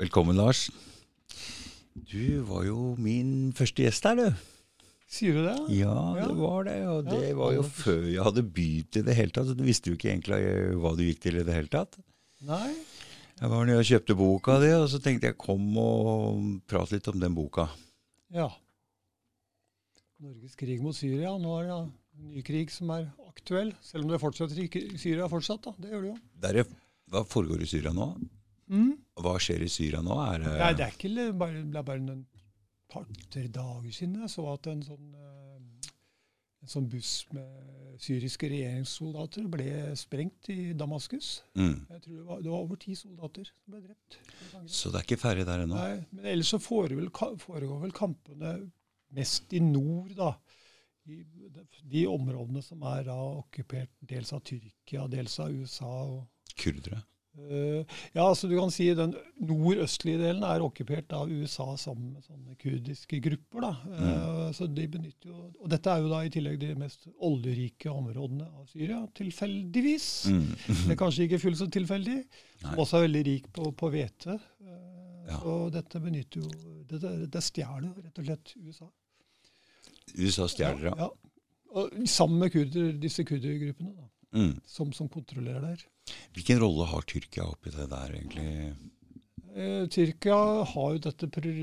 Velkommen, Lars. Du var jo min første gjest her, du. Sier du det? Ja, Ja. det var det. Og det Ja, var jo før jeg hadde begynt i det hele tatt. Så du visste jo ikke egentlig eh, hva du gikk til i det hele tatt. Nei. Jeg var nede og kjøpte boka di, og så tenkte jeg kom og prat litt om den boka. Ja. Norges krig mot Syria. Nå er det en ny krig som er aktuell. Selv om det fortsetter i Syria fortsatt. da. Det gjør det jo. Der er, hva foregår i Syria nå? Hva skjer i Syria nå? Er det, Nei, det er ikke bare, det er bare noen par-tre dager siden jeg så at en sånn, eh, en sånn buss med syriske regjeringssoldater ble sprengt i Damaskus. mm. Jeg tror det var, det var over ti soldater som ble drept. Så det er ikke ferdig der ennå? Nei, men ellers så foregår vel, foregår vel kampene mest i nord, da. I de områdene som er da okkupert dels av Tyrkia, dels av USA. og Kurdere? Eh, ja, altså du kan si Den nordøstlige delen er okkupert av USA sammen med sånne kurdiske grupper. da. Mm. så de benytter jo, Og dette er jo da i tillegg de mest oljerike områdene av Syria, tilfeldigvis. Mm. Det er kanskje ikke fullt så tilfeldig. Som også er veldig rik på, på hvete. Eh, Ja. Så dette benytter jo Det, det stjeler rett og slett USA. USA stjeler, ja. ja. Og sammen med kurder, disse kurdergruppene da, Mm. som, som kontrollerer der. Hvilken rolle har Tyrkia oppi det der, egentlig? Eh, Tyrkia har jo dette pro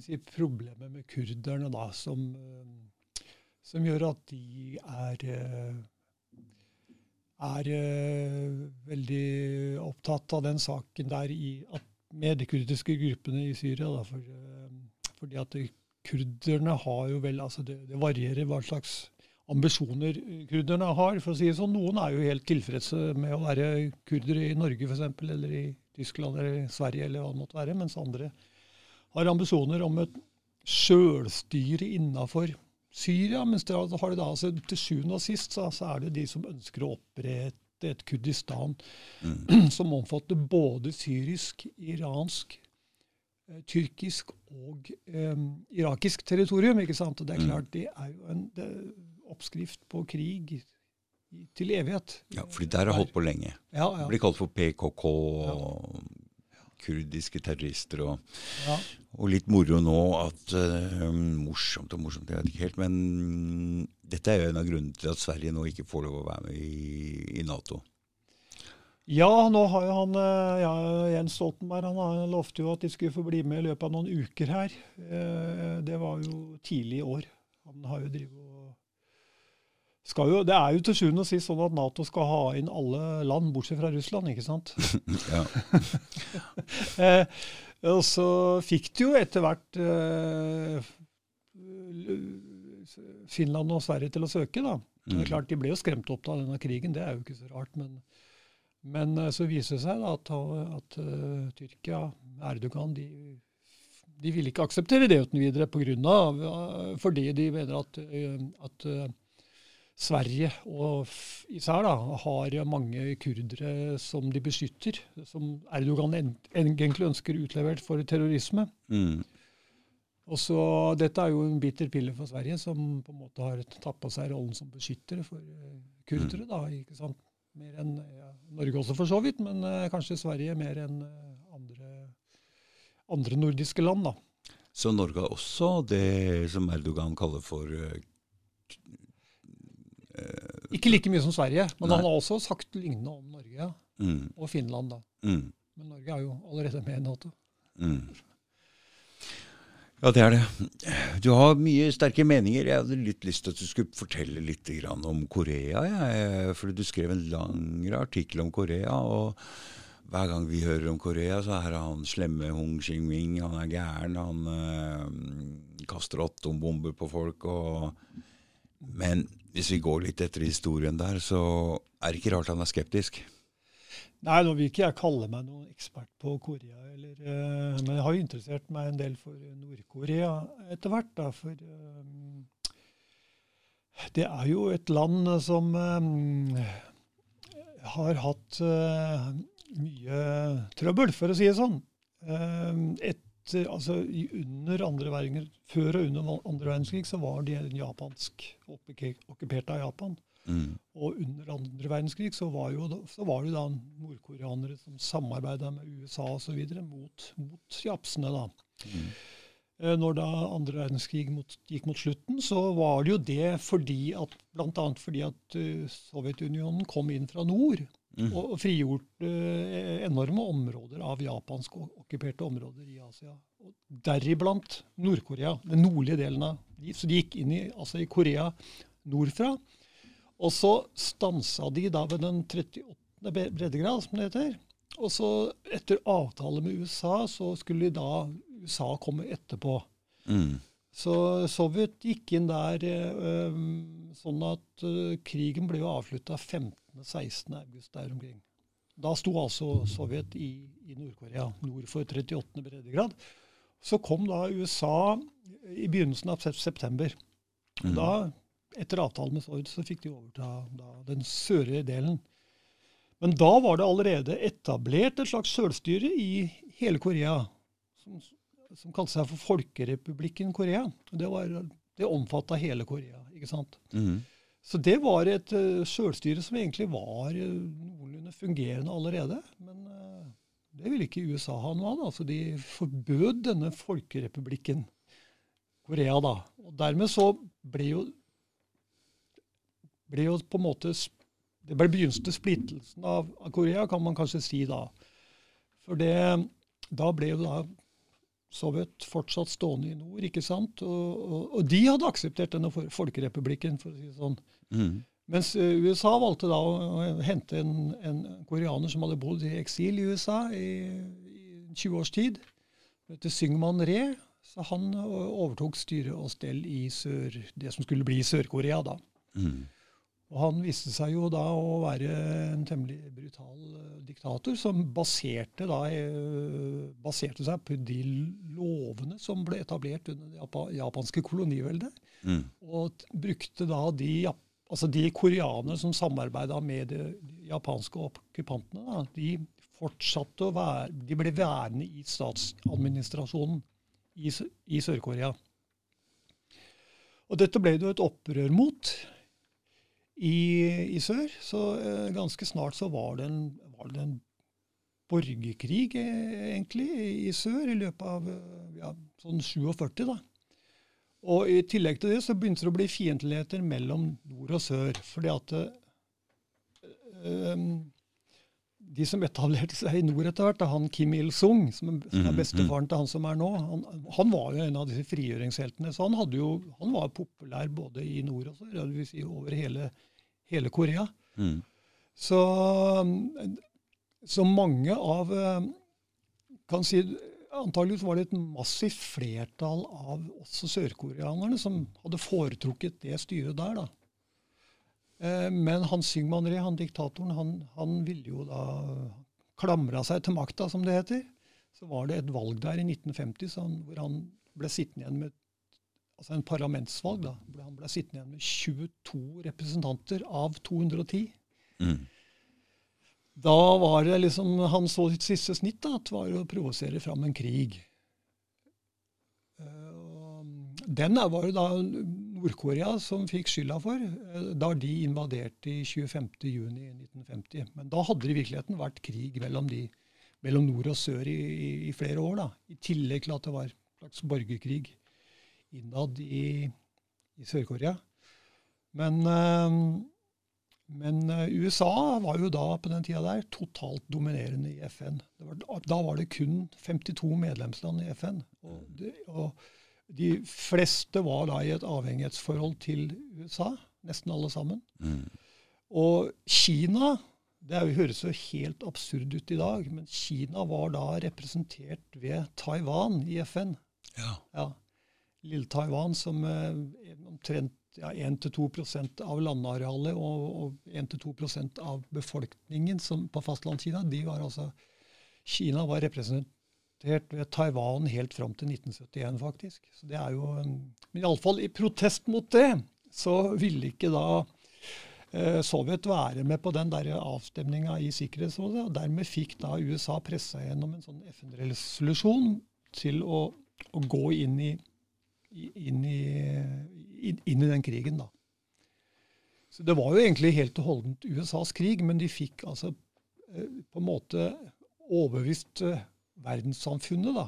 si, problemet med kurderne, da, som, eh, som gjør at de er eh, er veldig opptatt av den saken der i, med de kurdiske gruppene i Syria. Da, for, fordi at kurderne har jo vel altså det, det varierer hva slags ambisjoner kurderne har. for å si det sånn. Noen er jo helt tilfredse med å være kurdere i Norge f.eks., eller i Tyskland eller Sverige, eller hva det måtte være, mens andre har ambisjoner om et sjølstyre innafor Syria. Mens det har det da, altså, til sjuende og sist så, så er det de som ønsker å opprette et Kurdistan Mm. som omfatter både syrisk, iransk, eh, tyrkisk og eh, irakisk territorium. ikke sant? Og det er Mm. klart, det er jo en det, oppskrift på krig til evighet. Ja, fordi der har holdt på lenge. Ja, ja, blir kalt for PKK og kurdiske terrorister. Og, ja. og litt moro nå at uh, Morsomt og morsomt, jeg vet ikke helt. Men dette er jo en av grunnene til at Sverige nå ikke får lov å være med i, i Nato. Ja, nå har jo han eh, ja, Jens Stoltenberg han lovte jo at de skulle få bli med i løpet av noen uker her. Eh, Det var jo tidlig i år. Han har jo skal jo, Det er jo til sjuende og sist sånn at Nato skal ha inn alle land, bortsett fra Russland, ikke sant? Ja. Eh, og så fikk det jo etter hvert eh, Finland og Sverige til å søke, da. Det Mm. er klart, De ble jo skremt opp av denne krigen, det er jo ikke så rart. Men, men eh, så viser det seg da at, at uh, Tyrkia, Erdogan, de, de ville ikke akseptere det uten videre på grunn av, eh, fordi de mener at, at Sverige og især da, har mange kurdere som de beskytter, som Erdogan egentlig ønsker utlevert for terrorisme. Mm. Og så, Dette er jo en bitter pille for Sverige, som på en måte har tatt på seg rollen som beskyttere for eh, kurdere. da, ikke sant? Mer enn ja, Norge også, for så vidt, men uh, kanskje Sverige mer enn eh, andre, andre nordiske land. da. Så Norge har også det som Erdogan kaller for eh, Ikke like mye som Sverige, men Nei. han har også sagt lignende om Norge mm, og Finland. da. mm, Men Norge er jo allerede med i Nato. mm. Ja, det er det. Du har mye sterke meninger. Jeg hadde litt lyst til at du skulle fortelle litt om Korea. Jeg, fordi du skrev en lang artikkel om Korea. og hver gang vi hører om Korea, så er han slemme Hong Xingming. Han er gæren. Han øh, kaster atombomber på folk. Og, men hvis vi går litt etter historien der, så er det ikke rart han er skeptisk. Nei, nå vil ikke jeg kalle meg noen ekspert på Korea, eller, uh, men jeg har jo interessert meg en del for Nord-Korea etter hvert. Da, for eh, det er jo et land som um, har hatt uh, mye trøbbel, for å si det sånn. Um, etter, altså, under andre verdenskrig, Før og under andre verdenskrig så var de japansk okkupert av Japan. Mm. Og under andre verdenskrig så var, jo, så var det da nordkoreanere som samarbeida med USA osv. Mot, mot japsene. da. Mm. Eh, Når da andre verdenskrig mot, gikk mot slutten, så var det jo det fordi at bl.a. fordi at eh, Sovjetunionen kom inn fra nord Mm. og, og frigjorde eh, enorme områder av japansk okkuperte områder i Asia. Og deriblant Nord-Korea, den nordlige delen av de, Så de gikk inn i, altså i Korea nordfra. Og så stansa de da ved den 38. breddegrad, som det heter. Og så, etter avtale med USA, så skulle da USA komme etterpå. Mm. Så Sovjet gikk inn der eh, sånn at eh, krigen ble jo avslutta 15.-16. august der omkring. Da sto altså Sovjet i, i Nord-Korea, nord for 38. breddegrad. Så kom da USA i begynnelsen av september. Mm. Da, etter avtalen med Sovjet, så fikk de overta da, den sørlige delen. Men da var det allerede etablert et slags selvstyre i hele Korea, som, som kalte seg for Folkerepublikken Korea. Det, var, det omfatta hele Korea. ikke sant? Mm. Så det var et uh, sjølstyre som egentlig var uh, noenlunde fungerende allerede. Men uh, det ville ikke USA ha noe av. Altså, Så de forbød denne folkerepublikken Korea. da. Og dermed så ble jo, ble jo på en måte Det ble begynnelsen til splittelsen av, av Korea, kan man kanskje si da. For det, da ble jo da Sovjet fortsatt stående i nord, ikke sant? Og, og, og de hadde akseptert denne folkerepublikken, for å si det sånn. Mm. Mens eh, USA valgte da å hente en, en koreaner som hadde bodd i eksil i USA i, i 20 års tid. Han heter Syngman Re. Så han overtok styre og stell i sør, det som skulle bli Sør-Korea. da. Mm. Og han viste seg jo da å være en temmelig brutal eh, diktator, som baserte, da, eh, baserte seg på de lovene som ble etablert under det japa- japanske koloniveldet. Mm. Og brukte da de, jap- altså de koreanere som samarbeida med de japanske okkupantene, da, de fortsatte å være De ble værende i statsadministrasjonen i, i Sør-Korea. Og dette ble det jo et opprør mot i, i sør. Så eh, ganske snart så var det en, var det en borgerkrig, eh, egentlig, i sør i løpet av eh, ja, sånn 47. da. Og i tillegg til det så begynte det å bli fiendtligheter mellom nord og sør. fordi at eh, de som etablerte seg i nord etter hvert, er han Kim Il-sung, som, er- som Mhm, bestefaren til han som er nå, han, han var jo en av disse frigjøringsheltene. Så han, jo, han var populær både i nord og sør, det si over hele, hele Korea. Mm. Så, så mange av kan si, Antageligvis var det et massivt flertall av også sørkoreanerne som hadde foretrukket det styret der. da. Eh, Men han Syngman Rhee, han diktatoren, han, han ville jo da klamra seg til makta, som det heter. Så var det et valg der i 1950 så han, hvor han ble sittende igjen med altså en parlamentsvalg. da, hvor Han ble sittende igjen med 22 representanter av 210. Mm. Da var det liksom Han så sitt siste snitt, da, at var å provosere fram en krig. Eh, Den var jo da Nord-Korea som fikk skylda for, eh, da de invaderte i 25.6.1950. Men da hadde det i virkeligheten vært krig mellom, de, mellom nord og sør i, i, i flere år. da, I tillegg til at det var en slags borgerkrig innad i, i Sør-Korea. Men eh, men eh, USA var jo da på den tida der totalt dominerende i FN. Det var, da var det kun 52 medlemsland i FN. Og, det, og de fleste var da i et avhengighetsforhold til USA, nesten alle sammen. Mm. Og Kina det høres jo helt absurd ut i dag, men Kina var da representert ved Taiwan i FN. Ja. Ja. Lille Taiwan som eh, omtrent ja, 1-2 av landarealet og, og 1-2% av befolkningen som, på fastlandskina, de var altså Kina var representert ved Taiwan helt fram til 1971, faktisk. Så det er jo, en- Men iallfall i protest mot det, så ville ikke da eh, Sovjet være med på den der avstemninga i Sikkerhetsrådet. og Dermed fikk da USA pressa gjennom en sånn FN-resolusjon til å, å gå inn i, inn, i, inn i den krigen, da. Så det var jo egentlig helt og holdent USAs krig, men de fikk altså eh, på en måte overbevist eh, verdenssamfunnet da,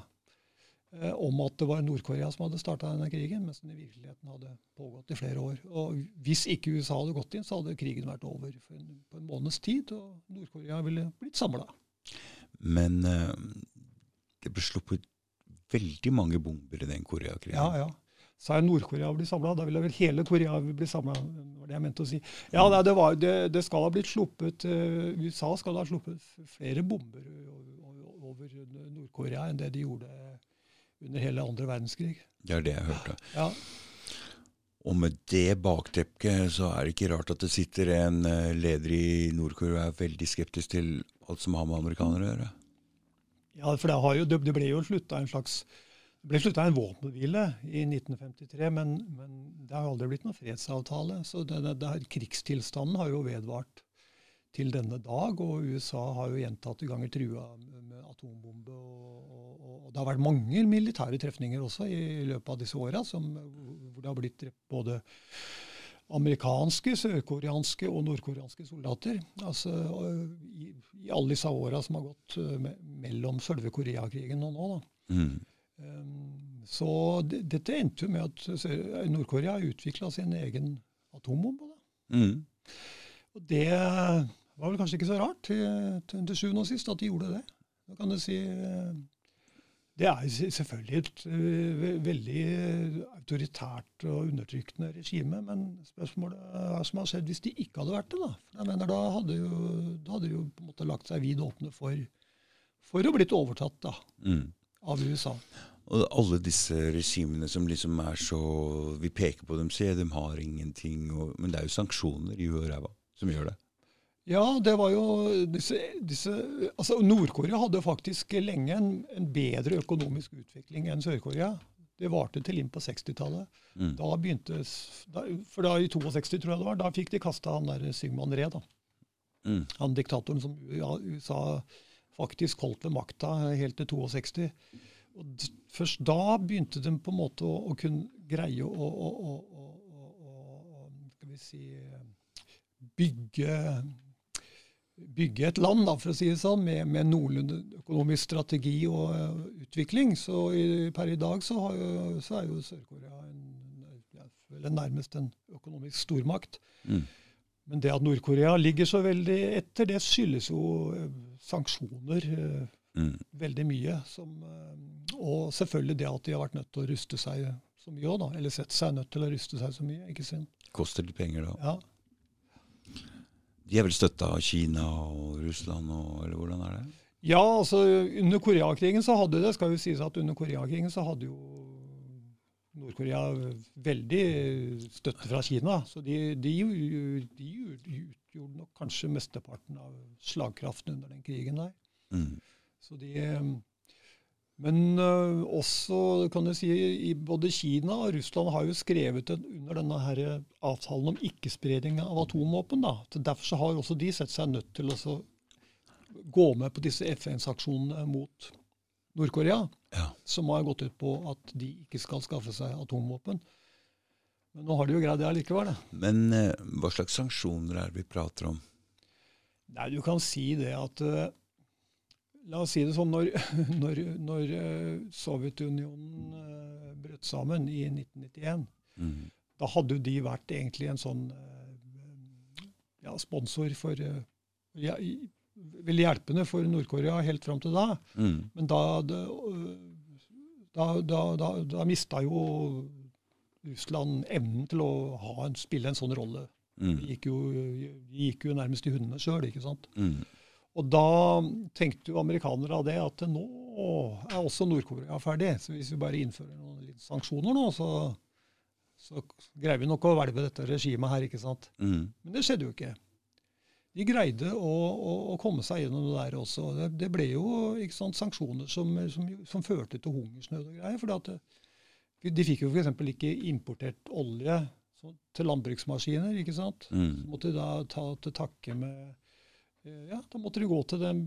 eh, om at det var Nord-Korea som hadde starta denne krigen, mens den i virkeligheten hadde pågått i flere år. Og Hvis ikke USA hadde gått inn, så hadde krigen vært over en, på en måneds tid, og Nord-Korea ville blitt samla. Men uh, det ble sluppet veldig mange bomber i den Koreakrigen. Ja, ja. Sa jeg Nord-Korea bli samla, da ville vel hele Korea bli samla. det jeg mente å si. Ja, det, det, var, det, det skal ha blitt sluppet uh, USA skal ha sluppet flere bomber over, over Nord-Korea enn det de gjorde under hele andre verdenskrig. Det er det jeg hørte. Ja. Og med det bakteppet så er det ikke rart at det sitter en eh, leder i Nord-Korea og er veldig skeptisk til alt som har med amerikanere å gjøre. Ja, for det, jo, det ble jo slutta en slags det ble slutta en våpenhvile i 1953, men, men, det har aldri blitt noen fredsavtale. Så det, det, det, krigstilstanden har jo vedvart til denne dag, og USA har jo gjentatte ganger trua med atombombe. Og, og, og, det har vært mange militære trefninger også i løpet av disse åra, hvor det har blitt drept både amerikanske, sørkoreanske og nordkoreanske soldater. Altså, i, i, alle disse åra som har gått me mellom selve Koreakrigen og nå. da. Mm. Um, så dette endte jo med at Nord-Korea utvikla sin egen atombombe. Mm. Og det var vel kanskje ikke så rart til, til, til sjuende og sist at de gjorde det. Da kan du si eh, Det er selvfølgelig et uh, veldig autoritært og undertrykkende regime, men spørsmålet er hva som har skjedd hvis de ikke hadde vært det. Da For jeg mener, da hadde jo, da hadde de jo på en måte lagt seg vid åpne for, for å blitt overtatt da, mm av USA. Og alle disse regimene som liksom er så Vi peker på dem, se, de har ingenting. Og, men det er jo sanksjoner i huet og ræva som gjør det. Ja, det var jo disse, disse altså Nord-Korea hadde faktisk lenge en, en, bedre økonomisk utvikling enn Sør-Korea. Det varte til inn på 60-tallet. Mm. Da begynte, da, For da i 62, tror jeg det var, da fikk de kasta han der Sigmund Ree. da. Mm. Han diktatoren som ja, USA faktisk holdt ved makta helt til 62. Og først da begynte de på en måte å, å kunne greie å, å, å, skal vi si, bygge, bygge et land, da, for å si det sånn, med, med noenlunde økonomisk strategi og uh, utvikling. Så i, per i dag så, jo, så er jo Sør-Korea nærmest en økonomisk stormakt. Mm. Men det at Nord-Korea ligger så veldig etter, det skyldes jo eh, sanksjoner eh, mm. veldig mye. Som, og selvfølgelig det at de har vært nødt til å ruste seg så mye òg, da. Eller sett seg nødt til å ruste seg så mye. ikke sant? Koster det penger, da. Ja. De er vel støtta av Kina og Russland, og, eller hvordan er det? Ja, altså under Koreakrigen så hadde det skal jo sies at under Koreakrigen så hadde jo Nord-Korea veldig støtte fra Kina. Så de, de, de, utgjorde nok kanskje mesteparten av slagkraften under den krigen der. Mm. Så de, men uh, også kan du si, i både Kina og Russland har jo skrevet under denne her avtalen om ikke-spredning av atomvåpen. da. Så derfor så har også de sett seg nødt til å gå med på disse FN-sanksjonene mot Nord-Korea, ja. som har gått ut på at de ikke skal skaffe seg atomvåpen. Men nå har de jo greid det allikevel. Men eh, hva slags sanksjoner er det vi prater om? Nei, Du kan si det at uh, La oss si det sånn, når, når, når uh, Sovjetunionen uh, brøt sammen i 1991, mm. da hadde jo de vært egentlig en sånn ja, sponsor for ja, veldig hjelpende for Nord-Korea helt fram til da. Mm. Men da, da, da, da, da mista jo Russland evnen til å ha en, spille en sånn rolle. Mm. De, gikk jo, de gikk jo nærmest i hundene sjøl, ikke sant. Mm. Og da tenkte jo amerikanere av det at nå er også Nord-Korea ferdig. Så hvis vi bare innfører noen sanksjoner nå, så, så greier vi nok å hvelve dette regimet her, ikke sant. Mm. Men det skjedde jo ikke de greide å, å, å, komme seg gjennom det der også. Det, det ble jo sant, sanksjoner som, som, som, førte til hungersnød og greier. For de fikk jo f.eks. ikke importert olje til landbruksmaskiner. ikke sant? Mm. Så måtte de da ta til takke med eh, Ja, da måtte de gå til den,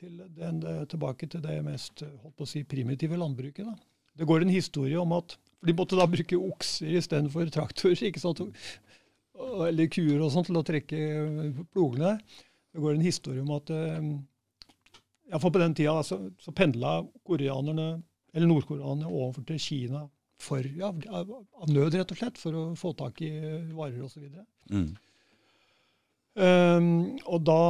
til den, tilbake til det mest holdt på å si, primitive landbruket. da. Det går en historie om at de måtte da bruke okser istedenfor traktorer. ikke sant? eller kuer og sånt til å trekke plogene. Det går en historie om at ja, for på den tida så, så pendla koreanerne, eller nordkoreanerne overfor til Kina for, ja, av nød, rett og slett, for å få tak i varer osv. Mm. Um, og da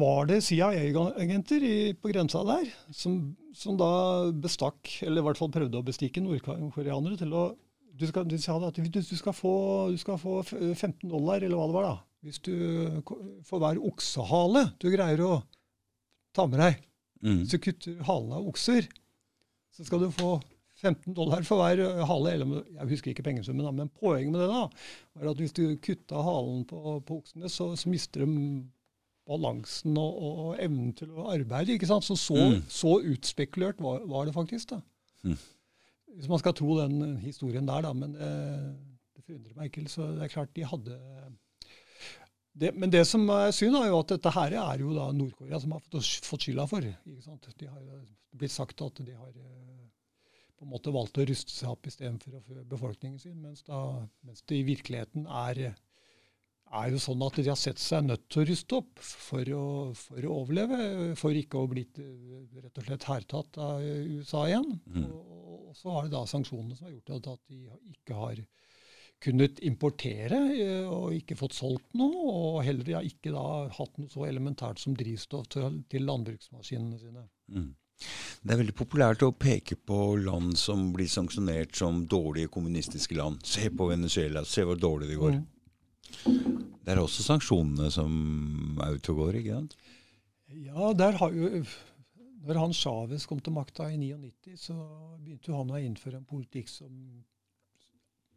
var det CIA-agenter på grensa der som, som, da bestakk, eller i hvert fall prøvde å bestikke nordkoreanere til å du skal, du sa at du skal, få, du skal, få, 15 dollar, eller hva det var, da, hvis du får hver oksehale du greier å ta med deg. Mm. Du kutter halen av okser, så skal du få 15 dollar for hver hale. Eller, jeg husker ikke pengesummen, da, men poenget med det da, var at hvis du kutta halen på, på oksene, så, så, mister de balansen og, og, og, evnen til å arbeide. ikke sant? Så så, mm. så utspekulert var, var, det faktisk. da. Mm. Hvis man skal tro den historien der, da. Men det, det forundrer meg ikke. Så det er klart de hadde det, men det som er synd, er jo at dette her er jo da Nord-Korea som har fått, skylda for. ikke sant? De har blitt sagt at de har eh, på en måte valgte å ruste seg opp istedenfor å fø befolkningen sin, mens, da, mens, det i virkeligheten er, er, jo sånn at de har sett seg nødt til å ruste opp for å, for å overleve, for ikke å blitt eh, rett og slett hærtatt av USA igjen. Mm. Og, og, så har det da sanksjonene som har gjort at de ikke har kunnet importere eh, og ikke fått solgt noe, og heller ikke da hatt noe så elementært som drivstoff til, til landbruksmaskinene sine. Mm. Det er veldig populært å peke på land som blir sanksjonert som dårlige kommunistiske land. Se på Venezuela, se hvor dårlig det går. Mm. Det er også sanksjonene som er ute og går, ikke sant? Ja, der har jo Når han Chávez kom til makta i 99, så begynte han å innføre en politikk som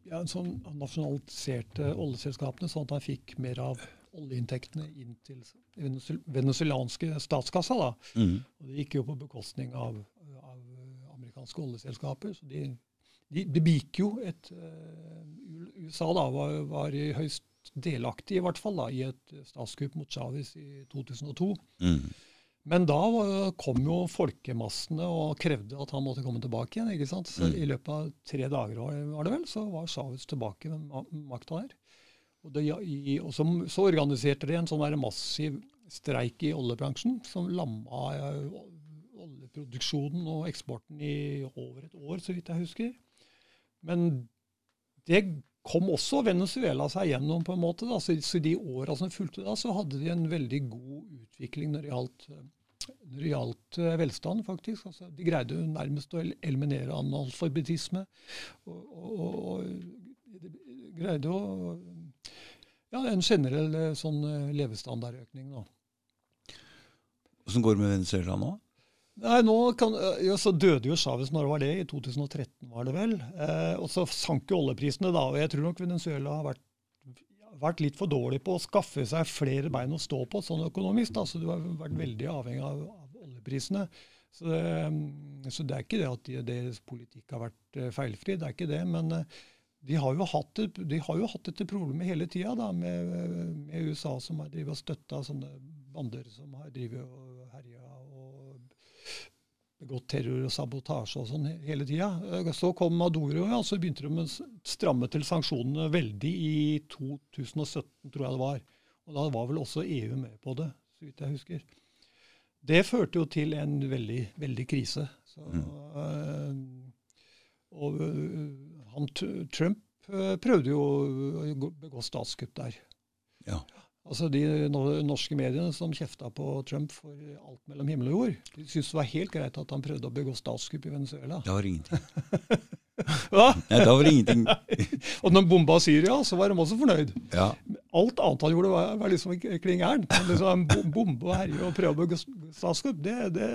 ja, sånn nasjonaliserte oljeselskapene, sånn at han fikk mer av oljeinntektene inn til venezuelanske statskassa. da. Mm. Og Det gikk jo på bekostning av, av amerikanske oljeselskaper. så de, de, de begikk jo et uh, USA da var, var høyst delaktig i hvert fall da, i et statskupp mot Chávez i 2002. Mm. Men da kom jo folkemassene og krevde at han måtte komme tilbake igjen. ikke sant? Så mm. I løpet av tre dager var det vel, så var Chávez tilbake med makta der. Og, det, i, og så, så, organiserte de en sånn massiv streik i oljebransjen som lamma uh, oljeproduksjonen og eksporten i over et år, så vidt jeg husker. Men det kom også Venezuela seg gjennom, på en måte. Da. Så, så de åra som fulgte da, så hadde de en veldig god utvikling når det gjaldt, når det gjaldt uh, velstand, faktisk. Altså, de greide jo nærmest å eliminere analfabetisme. Og, og, og greide å Ja, en generell uh, sånn uh, levestandardøkning, da. Åssen går det med Venezuela nå? Nei, nå kan, ja, så døde jo Chávez når det var det, i 2013 var det vel. Eh, og så sank jo oljeprisene da. og Jeg tror nok Venezuela har vært, vært, litt for dårlig på å skaffe seg flere bein å stå på sånn økonomisk. da, Så du har vært veldig avhengig av, av oljeprisene. Så det, så det, er ikke det at de, deres politikk har vært eh, feilfri, det er ikke det. Men eh, de har jo hatt, de har jo hatt dette problemet hele tida med, med, USA, som har drevet og støtta sånne bander som har drevet og herja begått terror og sabotasje og sånn hele tida. Så kom Maduro, og så begynte de å stramme til sanksjonene veldig i 2017, tror jeg det var. Og da var vel også EU med på det, så vidt jeg husker. Det førte jo til en veldig, veldig krise. Så, mm. øh, og øh, han, Trump øh, prøvde jo å begå statskupp der. Ja. Altså De norske mediene som kjefta på Trump for alt mellom himmel og jord, de syntes det var helt greit at han prøvde å begå statskupp i Venezuela. Det var ingenting. Hva? Nei, det var ingenting. og når bomba Syria, så var de også fornøyd. Ja. Alt annet han gjorde, var, var liksom kling gæren. Liksom, bombe og herje og prøve å begå statskupp, det, det,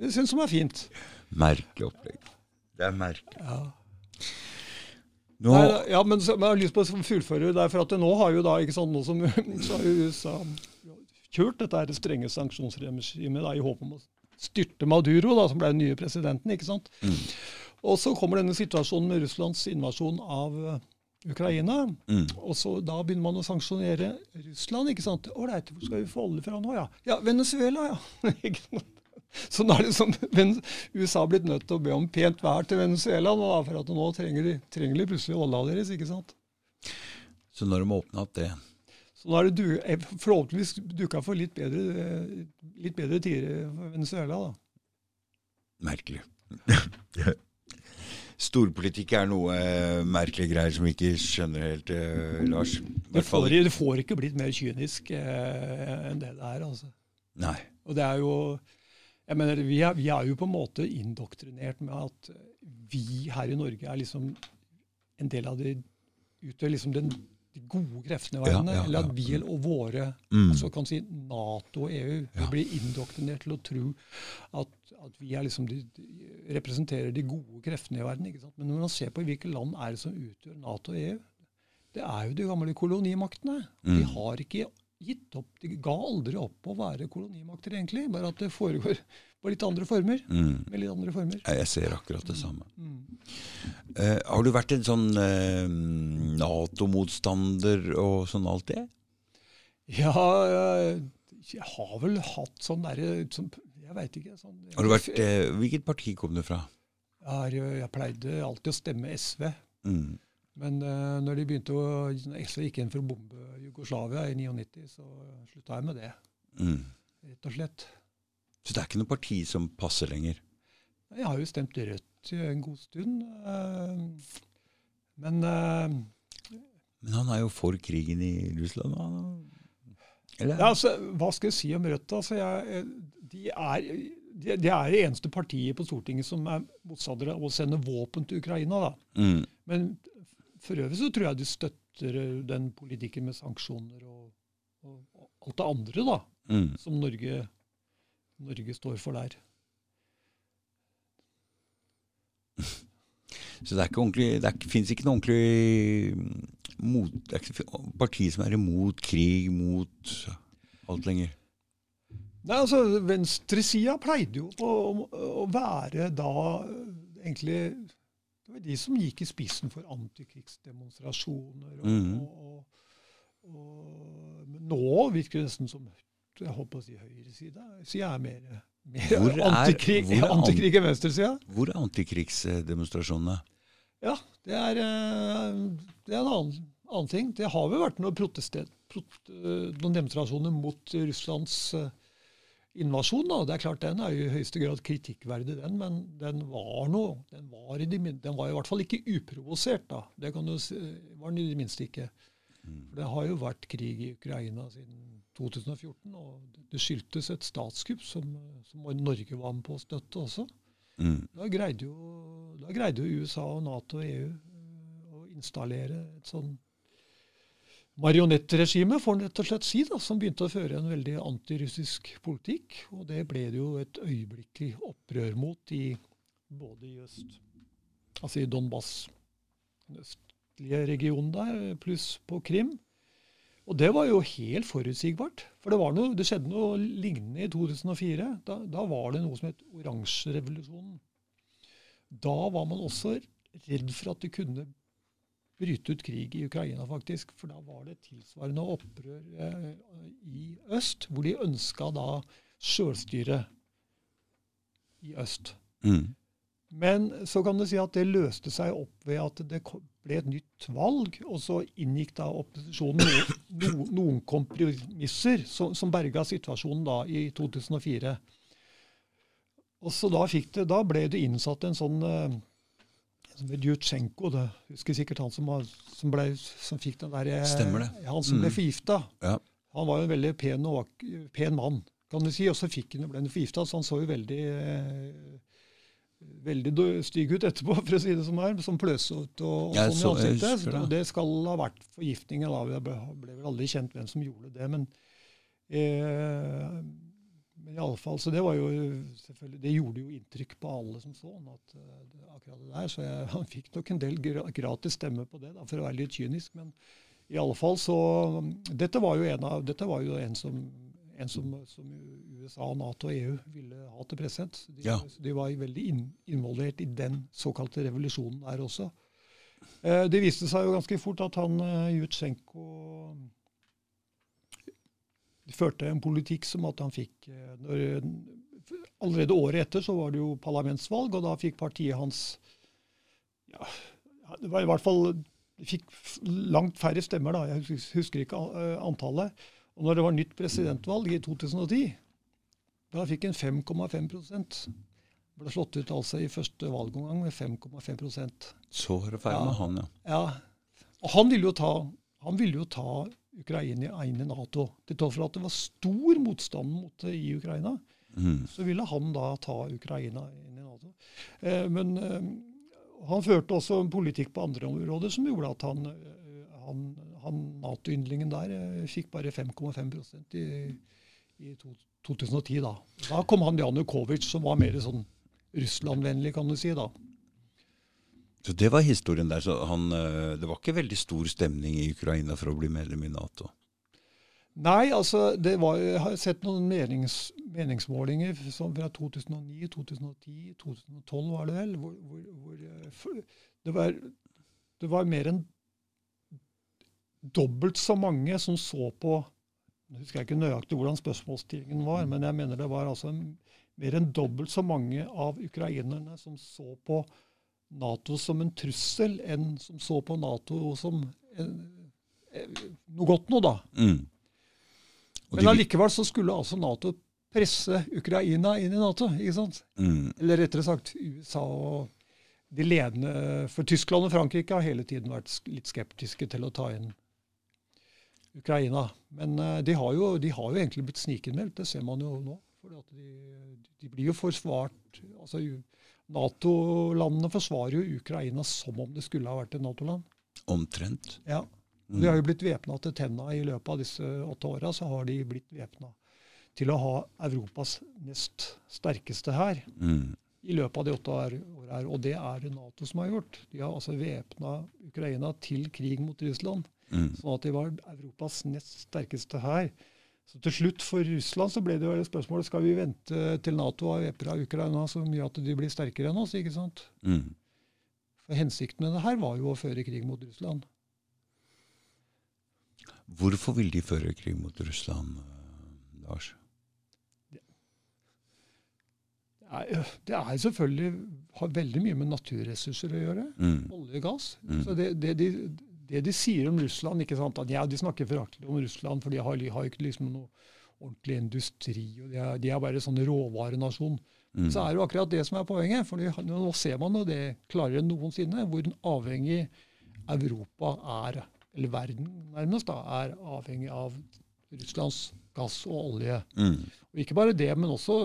det syns de er fint. Merkelig opplegg. Det er merkelig. Ja. Nå... Nei, ja, men, men, jeg har lyst på å fullføre det. for at nå har jo da ikke sånn noe som så har USA kjørt dette her strenge sanksjonsregimet i håp om å styrte Maduro, da, som ble den nye presidenten. ikke sant? Mm. Og så kommer denne situasjonen med Russlands invasjon av uh, Ukraina. Mm. Og så Da begynner man å sanksjonere Russland. ikke sant? Ålreit, hvor skal vi få olje fra nå? Ja, ja Venezuela, ja. Så nå er liksom, USA blitt nødt til å be om pent vær til Venezuela, nå, for at nå trenger de, trenger de plutselig olja deres. ikke sant? Så når de åpna opp det Så nå er det du, eh, forhåpentligvis duka for litt bedre, litt bedre tider for Venezuela, da. Merkelig. Storpolitikk er noe eh, merkelige greier som vi ikke skjønner helt, eh, Lars. Det får, det får ikke blitt mer kynisk eh, enn det det er. altså. Nei. Og det er jo jeg mener, vi er, vi er jo på en måte indoktrinert med at vi her i Norge er liksom en del av de Utgjør liksom den, de gode kreftene i verden. Ja, ja, eller at vi og våre Mm. altså kan si Nato og EU Ja. vi blir indoktrinert til å tro at, at vi er liksom de, de, representerer de gode kreftene i verden. Men når man ser på hvilke land er det som utgjør Nato og EU, det er jo de gamle kolonimaktene. De Mm. har ikke gitt opp, de ga aldri opp å være kolonimakter, egentlig. Bare at det foregår på litt andre former. Mm. Med litt andre former. Jeg ser akkurat det samme. Mm. Uh, har du vært en sånn uh, Nato-motstander og sånn alt det? Ja, jeg har vel hatt sånn derre sånn, Jeg veit ikke. Sånn, jeg, Har du vært, uh, hvilket parti kom du fra? jeg, jeg pleide alltid å stemme SV. Mm. Men uh, når de begynte å, når SV gikk inn for å bombe Jugoslavia i 99, så slutta jeg med det. Mm. Rett og slett. Så det er ikke noe parti som passer lenger? Jeg har jo stemt Rødt i en god stund. Uh, men uh, Men han er jo for krigen i Russland. Eller? Ja, altså, hva skal jeg si om Rødt? Altså, jeg, de, er, det de er det eneste partiet på Stortinget som er motstandere av å sende våpen til Ukraina. Da. Mm. Men for øvrig så tror jeg de støtter eh, den politikken med sanksjoner og, og, og alt det andre da, Mm. som Norge, Norge står for der. Så det det fins ikke noe ordentlig mm, mot, Det er ikke parti som er imot krig, mot alt lenger. Nei, altså, Venstresida pleide jo å, å være da eh, egentlig Det var de som gikk i spissen for antikrigsdemonstrasjoner. Og, mm. og, og, men nå virker det nesten som jeg håper å si høyresida. Sida er mer, mer Hvor er- antikrig, hvor er an- antikrig enn venstresida. Hvor er antikrigsdemonstrasjonene? Ja, det er, eh, det er en annen, annen ting. Det har vel vært noen, prot, eh, noen demonstrasjoner mot Russlands eh, invasjon. Da. Det er klart Den er jo i høyeste grad kritikkverdig, den, men den var noe. Den var, i, de, den var i hvert fall ikke uprovosert. da. Det kan du si, var den i det minste ikke. For Det har jo vært krig i Ukraina siden 2014, og det skyldtes et statskupp som, som Norge var med på å støtte også. Mm. Da greide jo, da greide jo USA og Nato og EU eh, å installere et sånn marionettregime, får en rett og slett si, da, som begynte å føre en veldig antirussisk politikk. Og det ble det jo et øyeblikkelig opprør mot i både i øst, altså i Donbas, den østlige regionen der, pluss på Krim. Og det var jo helt forutsigbart. For det, noe, det skjedde noe lignende i 2004. Da, da var det noe som het oransjerevolusjonen. Da var man også redd for at det kunne bryte ut krig i Ukraina, faktisk. For da var det tilsvarende opprør eh, i øst, hvor de ønska da sjølstyre i øst. Mm. Men så kan du si at det løste seg opp ved at det ble et nytt valg, og så inngikk da opposisjonen no, no, noen kompromisser som, som berga situasjonen da i 2004. Og så da, det, da ble det innsatt en sånn eh, Jutsjenko, det husker sikkert han som, var, som, ble, som fikk den der eh, Stemmer det. Han som ble Mm. forgifta. Ja. Han var jo en veldig pen, og, pen mann, kan du si. Og så fikk han, ble han forgifta, så han så jo veldig eh, veldig stygg ut etterpå, for å si det som er. Som pløsete og, og sånn så- i ansiktet. det. Det skal ha vært forgiftningen. da. Det ble, ble vel aldri kjent hvem som gjorde det. Men, eh, men i alle fall, så det var jo selvfølgelig, det gjorde jo inntrykk på alle som så han, at uh, akkurat det der. Så jeg, han fikk nok en del gra gratis stemme på det, da, for å være litt kynisk. Men i alle fall så Dette var jo en, av, dette var jo en som en som, som USA, Nato og EU ville ha til president. De, Ja. de var veldig inn, involvert i den såkalte revolusjonen der også. Uh, det viste seg jo ganske fort at han uh, Jutsjenko førte en politikk som at han fikk eh, når, Allerede året etter så var det jo parlamentsvalg, og da fikk partiet hans ja, Det var i hvert fall fikk langt færre stemmer, da. Jeg husker ikke antallet. Og når det var nytt presidentvalg i 2010, da fikk en 5,5% Ble slått ut altså i første valgomgang med 5,5% Så var det feil med han, ja. ja. Og han ville jo ta, han ville jo ta Ukraina inn i Nato. Til tross for at det var stor motstand mot det i Ukraina, mm. så ville han da ta Ukraina inn i Nato. Eh, men eh, han førte også en politikk på andre områder som gjorde at han, eh, han, han Nato-yndlingen der eh, fikk bare 5,5 i, i 2010. Da Da kom han Janukovitsj, som var mer sånn Russland-vennlig, kan du si. da. Så Det var historien der. så han, eh, Det var ikke veldig stor stemning i Ukraina for å bli medlem i Nato? Nei, altså det var, jeg har sett noen menings, meningsmålinger fra 2009, 2010, 2012 var det vel, hvor, hvor, hvor eh, det, var, det, var, mer enn dobbelt så mange som så på Jeg husker ikke nøyaktig hvordan spørsmålsstillingen var, men jeg mener det var altså mer enn dobbelt så mange av ukrainerne som så på Nato som en trussel, enn som så på Nato som en, noe godt noe, da. Mm. Men allikevel så skulle altså Nato presse Ukraina inn i Nato. ikke sant? Mm. Eller rettere sagt USA og de ledende For Tyskland og Frankrike har hele tiden vært litt skeptiske til å ta inn Ukraina. Men uh, de, har jo, de, har jo, egentlig blitt snikinnmeldt. Det ser man jo nå. For de, de, blir jo forsvart altså Nato-landene forsvarer jo Ukraina som om det skulle ha vært et Nato-land. Omtrent. Ja. Mm. De har jo blitt væpna til tenna i løpet av disse åtte åra. Så har de blitt væpna til å ha Europas nest sterkeste hær mm. i løpet av de åtte åra. Og det er det Nato som har gjort. De har altså væpna Ukraina til krig mot Russland. Mm. Sånn at de var Europas nest sterkeste hær. Så til slutt for Russland så ble det jo spørsmålet skal vi vente til Nato har væpna Ukraina så mye at de blir sterkere enn oss. ikke sant? Mm. For Hensikten med det her var jo å føre krig mot Russland. Hvorfor vil de føre krig mot Russland, Lars? Det er, det er selvfølgelig har veldig mye med naturressurser å gjøre. Mm. Olje og gass. Mm. Så det, det, de, det de sier om Russland ikke sant, at ja, De snakker foraktelig om Russland, for de har, har ikke liksom noe ordentlig industri. og De er, de er bare sånn råvarenasjon. Mm. Så er det jo akkurat det som er poenget. for Nå ser man jo det klarere enn noensinne, hvor avhengig Europa er, eller verden nærmest, da, er avhengig av Russlands gass og olje. Mm. Og Ikke bare det, men også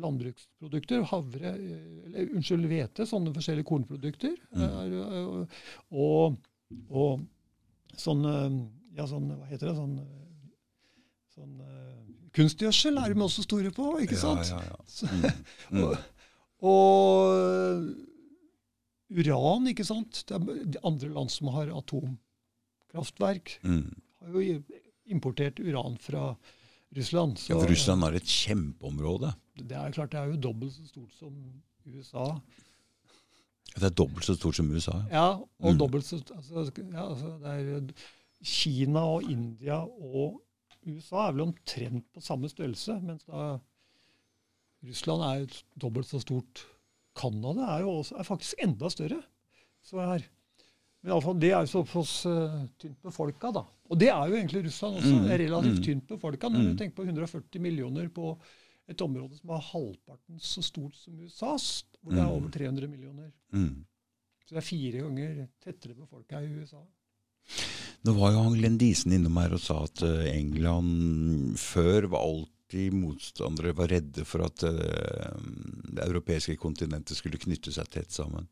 landbruksprodukter, havre, eller unnskyld, hvete, sånne forskjellige kornprodukter. Mm. Og og sånn Ja, sånn Hva heter det? Sånn, sånn Kunstgjødsel er de også store på, ikke sant? Ja, ja, ja. Mm. Mm. og, og, uran, ikke sant? Det er andre land som har atomkraftverk, mm. har jo importert uran fra Russland. Så, ja, for Russland har et kjempeområde. Det er klart, det er jo dobbelt så stort som USA. Det er dobbelt så stort som USA? Ja, og mm. dobbelt så altså, ja, altså, det er Kina og India og USA er vel omtrent på samme størrelse, mens da Russland er jo dobbelt så stort. Canada er jo også, er faktisk enda større. Så her. Men iallfall, det er jo såpass uh, tynt befolka, da. Og det er jo egentlig Russland også. Mm. relativt mm. tynt befolka. Når mm. du tenker på 140 millioner på et område som er halvparten så stort som USAs, hvor det er mm. over 300 millioner. Mm. Så det er fire ganger tettere befolka i USA. Nå var jo han Glenn Diesen innom her og sa at uh, England før var alltid motstandere var redde for at uh, det europeiske kontinentet skulle knytte seg tett sammen.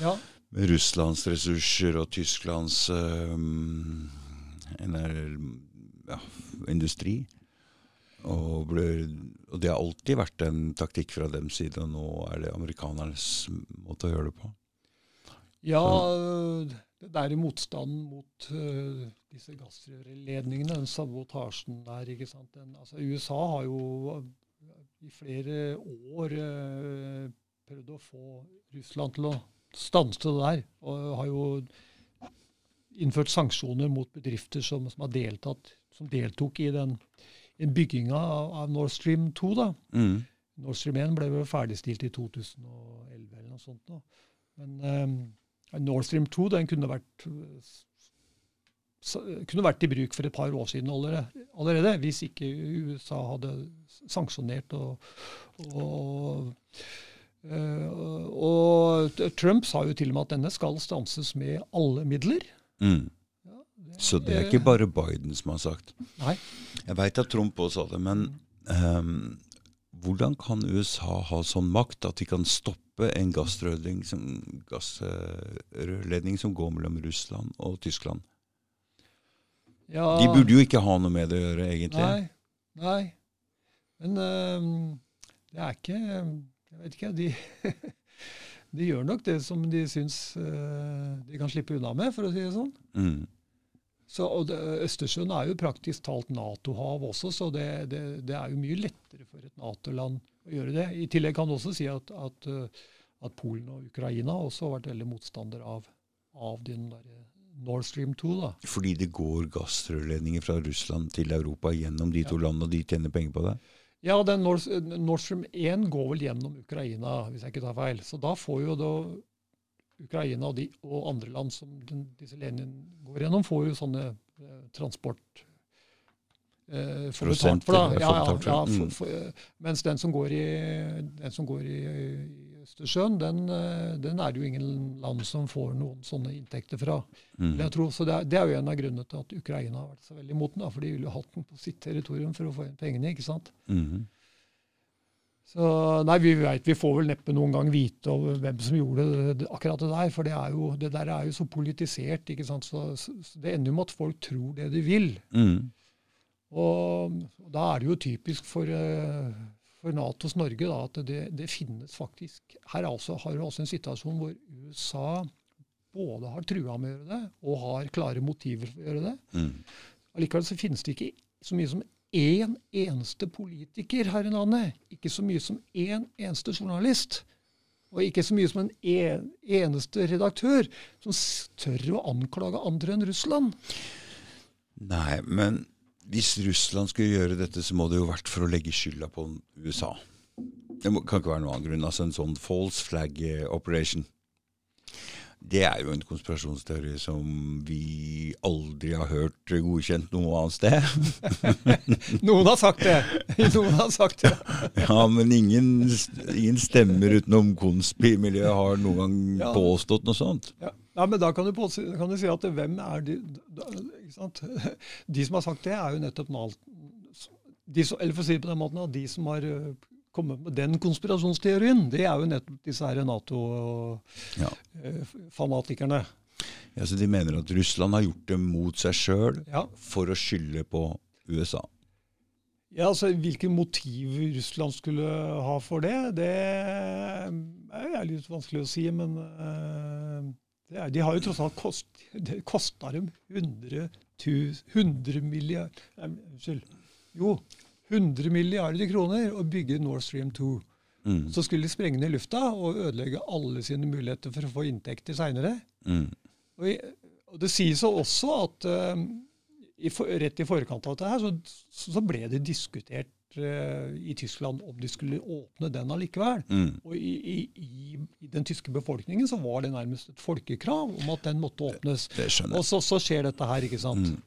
Ja. Med Russlands ressurser og Tysklands uh, ja, industri. Og, ble, og, det har alltid vært en taktikk fra dem side, og nå er det amerikanernes måte å gjøre det på. Ja, det der i motstanden mot uh, disse gassrørledningene, den sabotasjen der ikke sant? Den, altså, USA har jo i flere år uh, prøvd å få Russland til å stanse det der. Og har jo innført sanksjoner mot bedrifter som, som har deltatt, som deltok i den bygginga av, Nord Stream 2. da. Mm. Nord Stream 1 ble vel ferdigstilt i 2011 eller noe sånt. Da. Men um, Nord Stream 2 den kunne vært, kunne vært i bruk for et par år siden allerede, hvis ikke USA hadde sanksjonert og, og, og Trump sa jo til og med at denne skal stanses med alle midler. Mm. Så det er ikke bare Biden som har sagt? Nei. Jeg veit at Trump også sa det, men um, hvordan kan USA ha sånn makt at de kan stoppe en gassrørledning som, gassrørledning som går mellom Russland og Tyskland? Ja, de burde jo ikke ha noe med det å gjøre, egentlig. Nei. nei. Men um, det er ikke Jeg vet ikke. De, de gjør nok det som de syns uh, de kan slippe unna med, for å si det sånn. Mm. Så, og det, Østersjøen er jo praktisk talt Nato-hav også, så det, det, det, er jo mye lettere for et Nato-land å gjøre det. I tillegg kan du også si at, at, eh, at Polen og Ukraina også har vært veldig motstander av, av den der Nord Stream 2. da. Fordi det går gassrørledninger fra Russland til Europa gjennom de to ja. landene, og de tjener penger på det? Ja, den Nord, Nord Stream 1 går vel gjennom Ukraina, hvis jeg ikke tar feil. Så da får jo da Ukraina og, de, og andre land som den, disse ledningene går gjennom, får jo sånne eh, transport eh, for Prosent, for. da. Ja, ja, ja, for, for, eh, mens den som går i, den som går i, i Østersjøen, den, eh, den, er det jo ingen land som får noen sånne inntekter fra. Mm. Jeg tror, så det er, det er, jo en av grunnene til at Ukraina har vært så veldig imot den. For de ville jo hatt den på sitt territorium for å få inn pengene. ikke sant? Mm. Så nei, vi vet, vi får vel neppe noen gang vite hvem som gjorde det, akkurat det der. For det, jo, det, der er jo så politisert. ikke sant? Så, så, Det ender jo med at folk tror det de vil. Mm. Og, og, da er det jo typisk for, uh, for Natos Norge da, at det, det, finnes faktisk Her altså, har du også en situasjon hvor USA både har trua med å gjøre det, og har klare motiver for å gjøre det. Mm. Allikevel så finnes det ikke så mye som én eneste politiker her i landet. Ikke så mye som én eneste journalist. Og ikke så mye som en, en eneste redaktør som tør å anklage andre enn Russland. Nei, men hvis Russland skulle gjøre dette, så må det jo vært for å legge skylda på USA. Det kan ikke være noen annen grunn. Altså en sånn false flag eh, operation. Det er jo en konspirasjonsteori som vi aldri har hørt godkjent noe annet sted. Noen har sagt det. Noen har sagt det. ja, men ingen, ingen stemmer utenom konspimiljøet har noen gang ja. påstått noe sånt. Ja. ja men da kan du, på, kan du, si at hvem er de De som har sagt det, er jo nettopp malt de, Eller for å si det på den måten, de som har komme med den konspirasjonsteorien, det er jo nettopp disse her Nato-fanatikerne. Ja. ja, Så de mener at Russland har gjort det mot seg sjøl ja. for å skylde på USA? Ja, altså Hvilke motiv Russland skulle ha for det, det er litt vanskelig å si. Men uh, er, de har jo tross alt kost, det kosta dem 100, 100 milliard Unnskyld. Jo, 100 milliarder kroner å bygge Nord Stream 2. Mm. Så skulle de sprenge ned lufta og ødelegge alle sine muligheter for å få inntekter seinere. Mm. Og, og, det sies også at uh, i for, rett i forkant av dette her, så, så ble det diskutert uh, i Tyskland om de skulle åpne den allikevel. Mm. Og i, i, i, i, den tyske befolkningen så var det nærmest et folkekrav om at den måtte åpnes. Det, det og så, så, skjer dette her, ikke sant.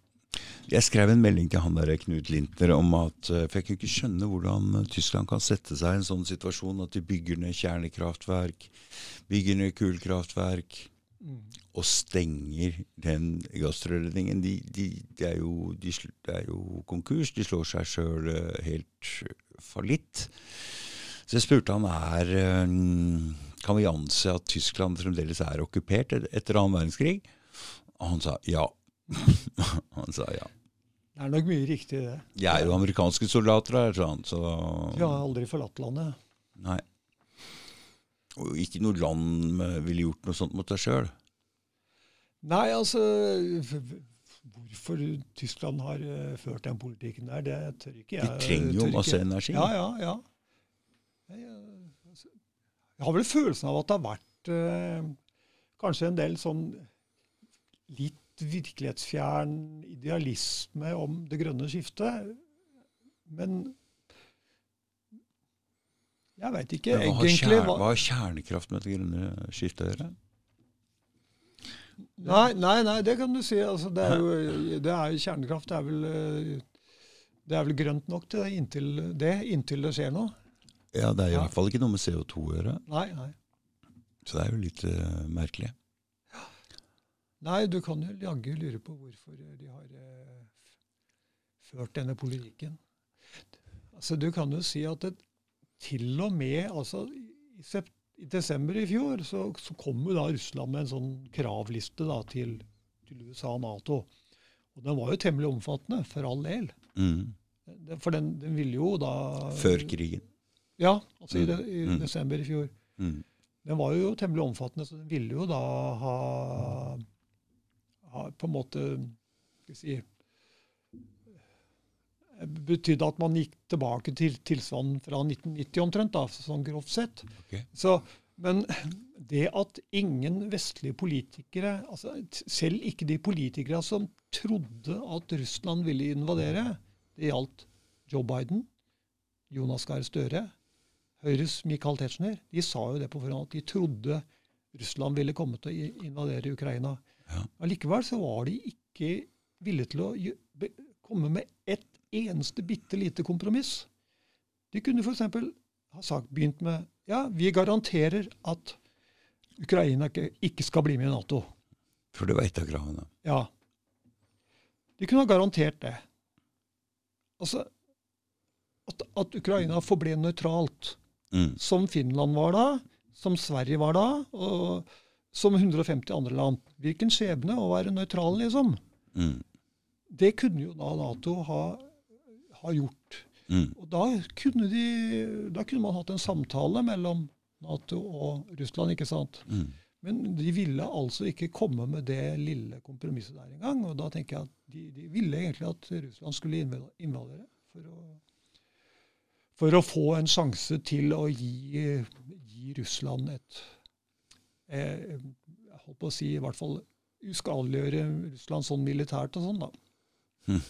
Jeg skrev en melding til han der Knut Lintner om at eh, For jeg kunne ikke skjønne hvordan Tyskland kan sette seg i en sånn situasjon at de bygger ned kjernekraftverk, bygger ned kullkraftverk mm. og stenger den gassrørledningen. De, de, de, er jo, de, er jo konkurs. De slår seg sjøl eh, helt fallitt. Så jeg spurte han er eh, Kan vi anse at Tyskland fremdeles er okkupert etter annen verdenskrig? Og han sa ja. han sa ja. Det er nok mye riktig i det. De er jo amerikanske soldater her, sa han. Så De har aldri forlatt landet. Nei. Og ikke noe land ville gjort noe sånt mot deg sjøl. Nei, altså Hvorfor Tyskland har uh, ført den politikken der, det tør ikke jeg. De trenger jo masse energi. Ja, ja, ja. Jeg, altså, har vel følelsen av at det har vært eh, kanskje en del sånn litt virkelighetsfjern idealisme om det grønne skiftet. Men jeg veit ikke hva egentlig kjern, Hva har kjernekraft med det grønne skiftet å gjøre? Nei, nei, nei, det kan du si. Altså, det, er jo, det er kjernekraft. Det er, vel, det er vel grønt nok til det inntil det, inntil det skjer noe. Ja, det er i Ja. hvert fall ikke noe med CO2 å gjøre. Nei, nei. Så det er jo litt uh, merkelig. Nei, du kan jo jaggu lure på hvorfor de har eh, ført denne politikken. Altså, du kan jo si at det, til og med altså, i, i desember i fjor så, så kom jo da Russland med en sånn kravliste da, til, til USA og Nato. Og den var jo temmelig omfattende, for all del. Mm. For den, den ville jo da Før krigen. Ja, altså i, de, i Mm. desember i fjor. Mm. Den var jo temmelig omfattende, så den ville jo da ha, på en måte si, betydde at man gikk tilbake til tilstanden fra 1990 omtrent, da, sånn grovt sett. Okay. Så, men det at ingen vestlige politikere, altså selv ikke de politikere som trodde at Russland ville invadere, det gjaldt Joe Biden, Jonas Gahr Støre, Høyres Michael Tetzschner, de sa jo det på forhånd, at de trodde Russland ville komme til å invadere Ukraina. Ja. Allikevel så var de ikke villige til å komme med ett eneste bitte lite kompromiss. De kunne f.eks. ha sagt, begynt med ja, vi garanterer at Ukraina ikke, skal bli med i Nato. For det var et av kravene. Ja. De kunne ha garantert det. Altså at, at Ukraina forble nøytralt, Mm. som Finland var da, som Sverige var da, og som 150 andre land. Hvilken skjebne å være nøytral, liksom. Mm. Det kunne jo da Nato ha, ha gjort. Mm. Og da kunne, de, da kunne man hatt en samtale mellom Nato og Russland, ikke sant? Mm. Men de ville altså ikke komme med det lille kompromisset der engang. Og da tenker jeg at de, de ville egentlig at Russland skulle inva- invadere for å, for å få en sjanse til å gi, gi Russland et eh, holdt på å si i hvert fall uskadeliggjøre Russland sånn militært og sånn, da. Hm.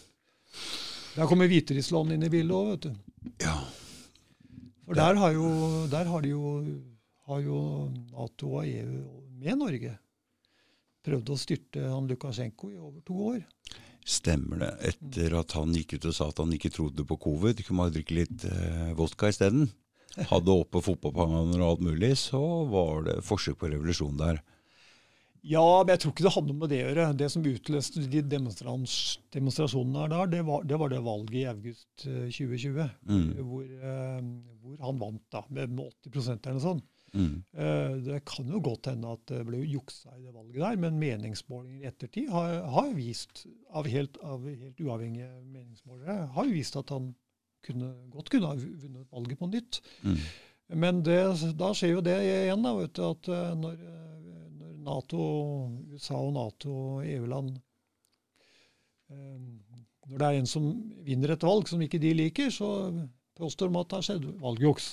Der kommer Hviterussland inn i bildet òg, vet du. Ja. For der har jo, der har de jo, har jo Nato og EU med Norge prøvde å styrte han Lukasjenko i over to år. Stemmer det. Etter at han gikk ut og sa at han ikke trodde på covid, kunne man drikke litt eh, vodka isteden. Hadde oppe fotballpanger og alt mulig, så var det forsøk på revolusjon der. Ja, men jeg tror ikke det hadde noe med det å gjøre. Det som utløste de demonstrasjonene der, det var, det var det valget i august eh, 2020, Mm. hvor, eh, hvor han vant da, med med 80 eller noe sånt. Mm. Eh, Det kan jo godt hende at det ble juksa i det valget der, men meningsmålinger i ettertid har, har vist, av helt, av helt uavhengige meningsmålere, har vist at han kunne, godt kunne ha vunnet valget på nytt. Mm. Men det, da skjer jo det igjen, da, vet du, at eh, når, eh, når Nato, USA og Nato og EU-land eh, Når det er en som vinner et valg som ikke de liker, så påstår de at det har skjedd valgjuks.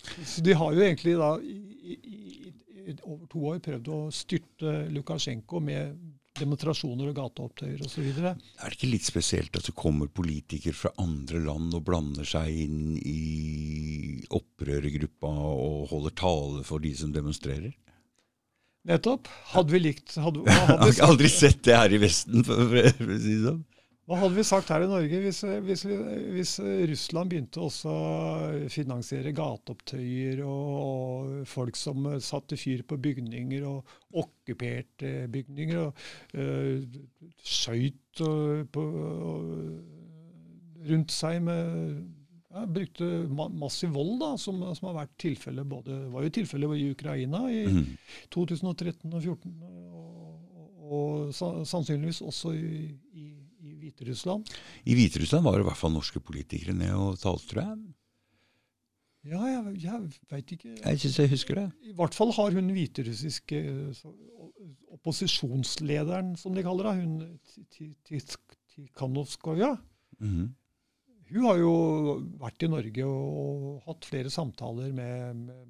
Så de har jo egentlig da i, i, i, i over to år prøvd å styrte Lukasjenko med demonstrasjoner og gateopptøyer osv. Er det ikke litt spesielt at det kommer politikere fra andre land og blander seg inn i opprørergruppa og holder tale for de som demonstrerer? Nettopp. Hadde vi likt hadde, Jeg hadde vi har aldri sett det her i Vesten, for å si det sånn. Hva hadde vi sagt her i Norge hvis, hvis, hvis Russland begynte også å finansiere gateopptøyer og, og folk som satte fyr på bygninger og okkuperte bygninger og øh, skøyt på, og, rundt seg med ja, brukte ma massiv vold, da, som, som har vært tilfelle både, var jo tilfellet i Ukraina i Mm. 2013 og 2014, og, og, og sannsynligvis også i, i Hviterussland. I Hviterussland var det i hvert fall norske politikere ned og talte, tror jeg. Ja, jeg, jeg veit ikke. Jeg syns jeg husker det. I hvert fall har hun hviterussiske opposisjonslederen, som de kaller det, hun Ti- Mm -hmm. Hun har jo vært i Norge og, hatt flere samtaler med, med,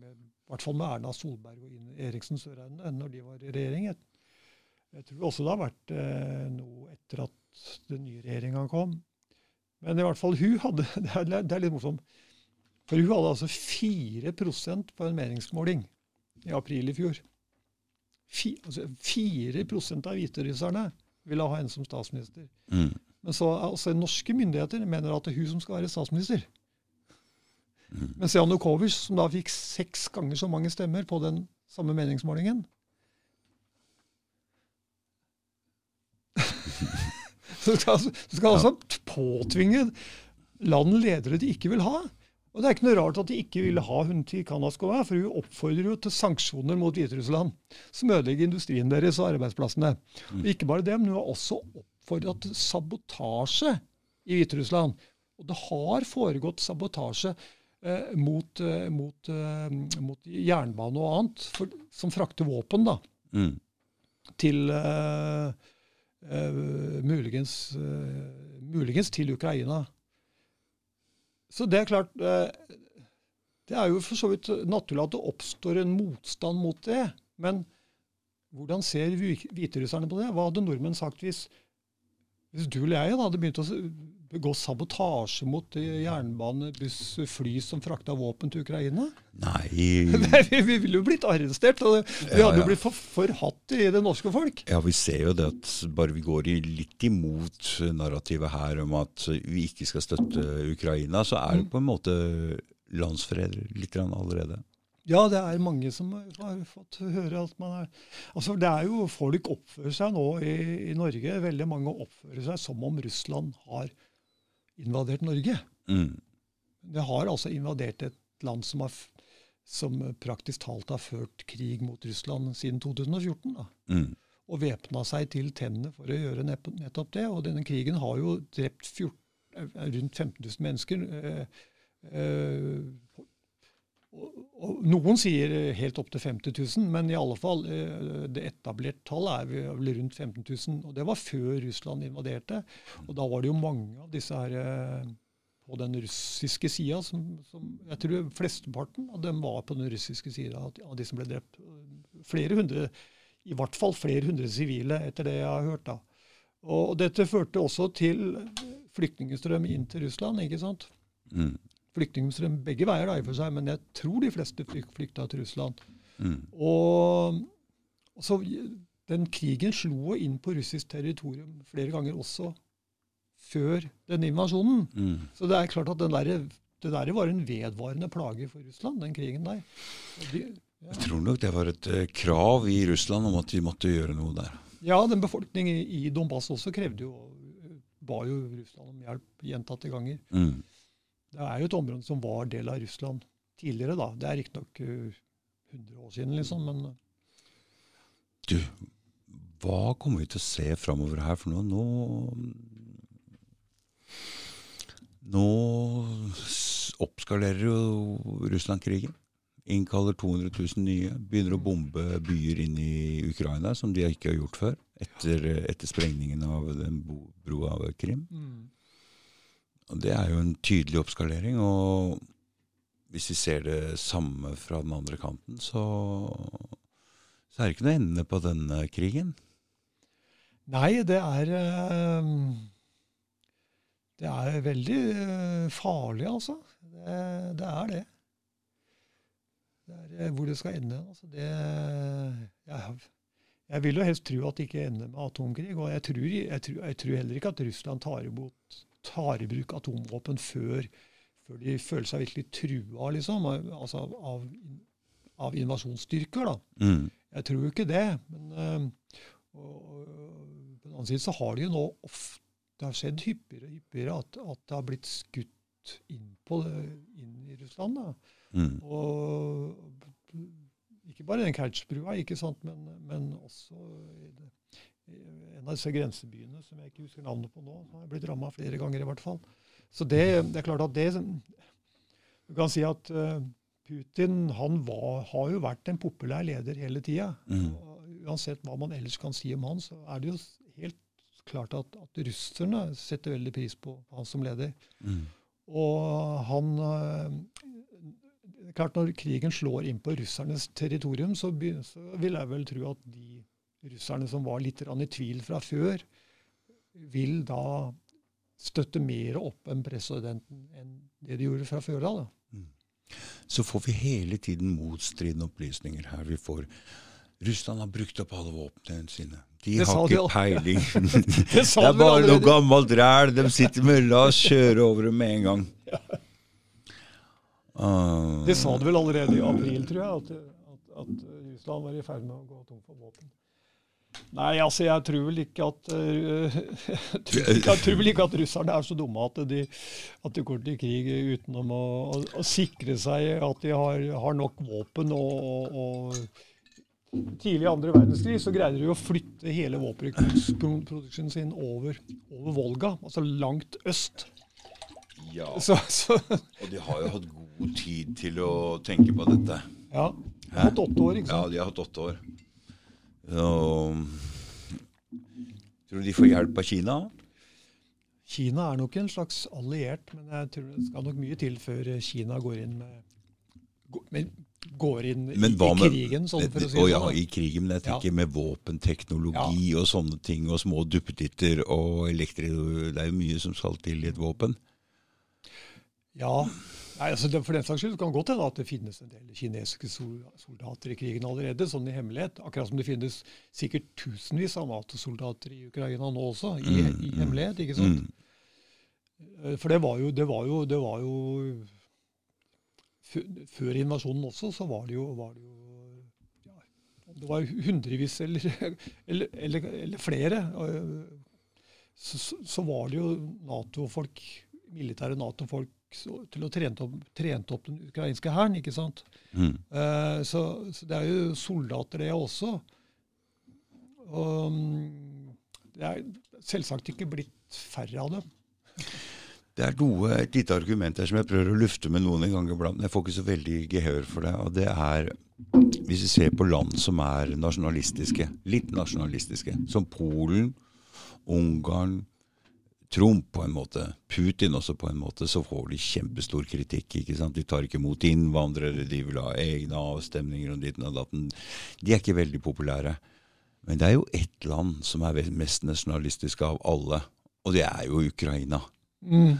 med i hvert fall med Erna Solberg og Eriksen Søreide når de var i regjering. Jeg, jeg tror også det har vært eh, noe etter at den nye regjeringa kom. Men i hvert fall hun hadde Det er, litt morsomt. For hun hadde altså 4 på en meningsmåling i april i fjor. fi, altså 4 av hviterusserne ville ha henne som statsminister. Mm. Men så altså, norske myndigheter mener at det er hun som skal være statsminister. Mm. Mens Janukovitsj, som da fikk seks ganger så mange stemmer på den samme meningsmålingen du skal, du skal altså påtvinge land ledere de ikke vil ha. Og det er ikke noe rart at de ikke ville ha hun til Kanaskova, for hun oppfordrer jo til sanksjoner mot Hviterussland, som ødelegger industrien deres og arbeidsplassene. Og ikke bare det, men hun har også oppfordra til sabotasje i Hviterussland. Og det har foregått sabotasje eh, mot, eh, mot, eh, mot, jernbane og annet, for, som frakter våpen da, Mm. til eh, muligens, eh, muligens til Ukraina. Så det er klart eh, Det er jo for så vidt naturlig at det oppstår en motstand mot det. Men hvordan ser hviterusserne på det? Hva hadde nordmenn sagt hvis, hvis du eller jeg hadde begynt å begå sabotasje mot eh, jernbane, buss, fly som frakta våpen til Ukraina? Nei vi, vi ville jo blitt arrestert, og vi Ja, hadde jo ja. blitt for, forhatt i det norske folk. Ja, vi ser jo det at bare vi går i litt imot narrativet her om at vi ikke skal støtte Ukraina, så er det på en måte landsfred litt allerede. Ja, det er mange som har fått høre at man er Altså, det er jo Folk oppfører seg nå i, i Norge, veldig mange oppfører seg som om Russland har invadert Norge. Mm. Det har altså invadert et land som, har, som praktisk talt har ført krig mot Russland siden 2014. da. Mm. Og væpna seg til tennene for å gjøre nettopp det. Og denne krigen har jo drept 14, eh, rundt 15 000 mennesker. Øh, og noen sier eh, helt opp til 50 000, men i alle fall eh, det etablerte tallet er vel- rundt 15 000. Og det var før Russland invaderte. Og da var det jo mange av disse her eh, på den russiske sida som, som Jeg tror flesteparten av dem var på den russiske sida av de som ble drept. Flere hundre, i hvert fall flere hundre sivile, etter det jeg har hørt. da. Og dette førte også til flyktningstrøm inn til Russland. ikke sant? Mm. Flyktningstrøm begge veier, da, i for seg, men jeg tror de fleste flykta til Russland. Mm. Og, så Den krigen slo inn på russisk territorium flere ganger også før denne invasjonen. Mm. Så det er klart at den der, det der var en vedvarende plage for Russland, den krigen der. De, ja. Jeg tror nok det var et uh, krav i Russland om at de måtte gjøre noe der. ja, den befolkningen i, i Donbass også krevde jo ba jo Russland om hjelp gjentatte ganger. Mm. Det er jo et område som var del av Russland tidligere, da. Det er riktignok uh, 100 år siden, liksom, men uh, Du, hva kommer vi til å se framover her for noe? Nå Nå oppskalerer jo Russland krigen. Innkaller 200 000 nye. Begynner å bombe byer inn i Ukraina, som de ikke har gjort før. Etter, etter sprengningen av den broa ved Krim. Og Det er jo en tydelig oppskalering. Og hvis vi ser det samme fra den andre kanten, så, så er det ikke noe ende på denne krigen. Nei, det er uh, Det er veldig uh, farlig, altså. Det, det er det. Det er uh, hvor det skal ende. Altså, det jeg, jeg vil jo helst tro at det ikke ender med atomkrig. Og jeg tror, jeg, tror, jeg tror heller ikke at Russland tar, imot, tar i bruk atomvåpen før, før de føler seg virkelig trua, liksom. Altså av, av invasjonsstyrker, da. Mm. Jeg tror jo ikke det. Men øh, og, og, på den annen side så har det jo nå ofte Det har skjedd hyppigere og hyppigere at, at det har blitt skutt inn, på, inn i Russland. da. Mm. Og ikke bare den Kertsbrua, ikke sant, men, men også en av disse grensebyene som jeg ikke husker navnet på nå, som har blitt ramma flere ganger i hvert fall. Så det, det er klart at det Du kan si at eh, Putin han var, har jo vært en populær leder hele tida. Mm. Uansett hva man ellers kan si om han, så er det jo helt klart at, at russerne setter veldig pris på han som leder. Mm. Og han er klart Når krigen slår inn på russernes territorium, så, begynner, så vil jeg vel tro at de russerne som var litt i tvil fra før, vil da støtte mer opp enn presidenten enn det de gjorde fra før av. da. Så får vi hele tiden motstridende opplysninger her. Vi får Russland har brukt opp alle våpnene sine. De Det har ikke de peiling. Det det er bare noe gammelt ræl. De sitter med La oss kjøre over dem med en gang. Uh, Det sa du vel allerede i april, tror jeg, at, at, at Russland var i ferd med å gå tom for våpen. Nei, altså jeg tror vel ikke at uh, jeg, tror ikke, tror vel ikke at russerne er så dumme at de, at de går til krig utenom å, å, å sikre seg at de har, har nok våpen. Og, og, Tidlig i andre verdenskrig så greide de å flytte hele våpenproduksjonen sin over, over Volga, altså langt øst. Ja, Så, så og de har jo hatt god tid til å tenke på dette. ja, de har hatt åtte år, ikke sant? Ja, de har hatt åtte år. Tror du de får hjelp av Kina? Kina er nok en slags alliert, men jeg tror det skal nok mye til før Kina går inn med, men går inn i, hva i krigen, sånn for å si det ja, sånn. i krigen, men jeg Ja. tenker med våpenteknologi og sånne ting, og små duppeditter og elektri... Det er jo mye som skal til i et våpen. Ja, Nei, altså det, For den saks skyld kan det godt hende at det finnes en del kinesiske soldater i krigen allerede, sånn i hemmelighet. Akkurat som det finnes sikkert tusenvis av Nato-soldater i Ukraina nå også, i, Mm, i mm, hemmelighet. ikke sant? Mm. Eh, For det var jo, det var jo, det var jo Før invasjonen også, så var det jo, var det jo ja, Det var hundrevis eller, eller, eller, eller flere. eh, Så, så, var det jo Nato-folk, militære Nato-folk til å trene opp, trente opp den ukrainske hæren, ikke sant. Mm. Uh, så, så det er jo soldater, det også. Og mm, det er selvsagt ikke blitt færre av dem. Det er noe, et lite argument her som jeg prøver å lufte med noen en gang iblant. men Jeg får ikke så veldig gehør for det. og det er Hvis vi ser på land som er nasjonalistiske, litt nasjonalistiske, som Polen, Ungarn, Trump på en måte, Putin også på en måte, så får de kjempestor kritikk. ikke sant? De tar ikke imot innvandrere, de vil ha egne avstemninger og ditten og datten. De er ikke veldig populære. Men det er jo ett land som er mest nasjonalistisk av alle, og det er jo Ukraina. Mm.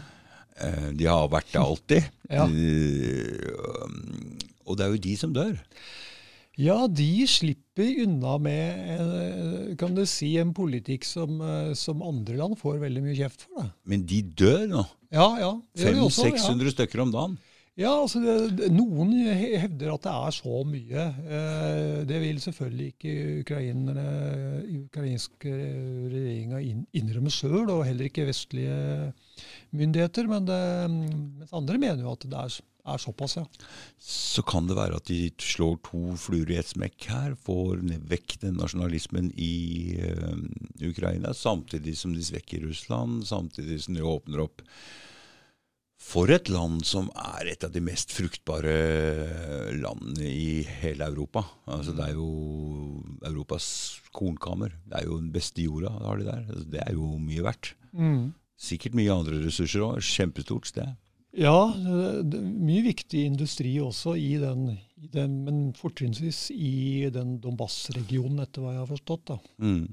De har vært det alltid. Ja. Eh, Og det er jo de som dør. Ja, de slipper unna med eh, kan du si, en politikk som, eh, som andre land får veldig mye kjeft for. Da. Men de dør nå. Ja, ja. det gjør de også, ja. 500-600 stykker om dagen. Ja, altså det, Noen hevder at det er så mye. Eh, det vil selvfølgelig ikke ukrainerne, ukrainske regjeringa innrømme sjøl, og heller ikke vestlige myndigheter. Men det, mens andre mener jo at det er, er såpass, ja. Så kan det være at de slår to fluer i et smekk her. Får vekk den nasjonalismen i uh, Ukraina, samtidig som de svekker Russland. Samtidig som de åpner opp for et land som er et av de mest fruktbare landene i hele Europa. Altså Det er jo Europas kornkammer. Det er jo den beste jorda har de der. Altså, Det er jo mye verdt. Sikkert mye andre ressurser òg. Kjempestort sted. Ja, det, er mye viktig industri også i den, i den men fortrinnsvis i den Donbass-regionen, etter hva jeg har forstått. da. Mm.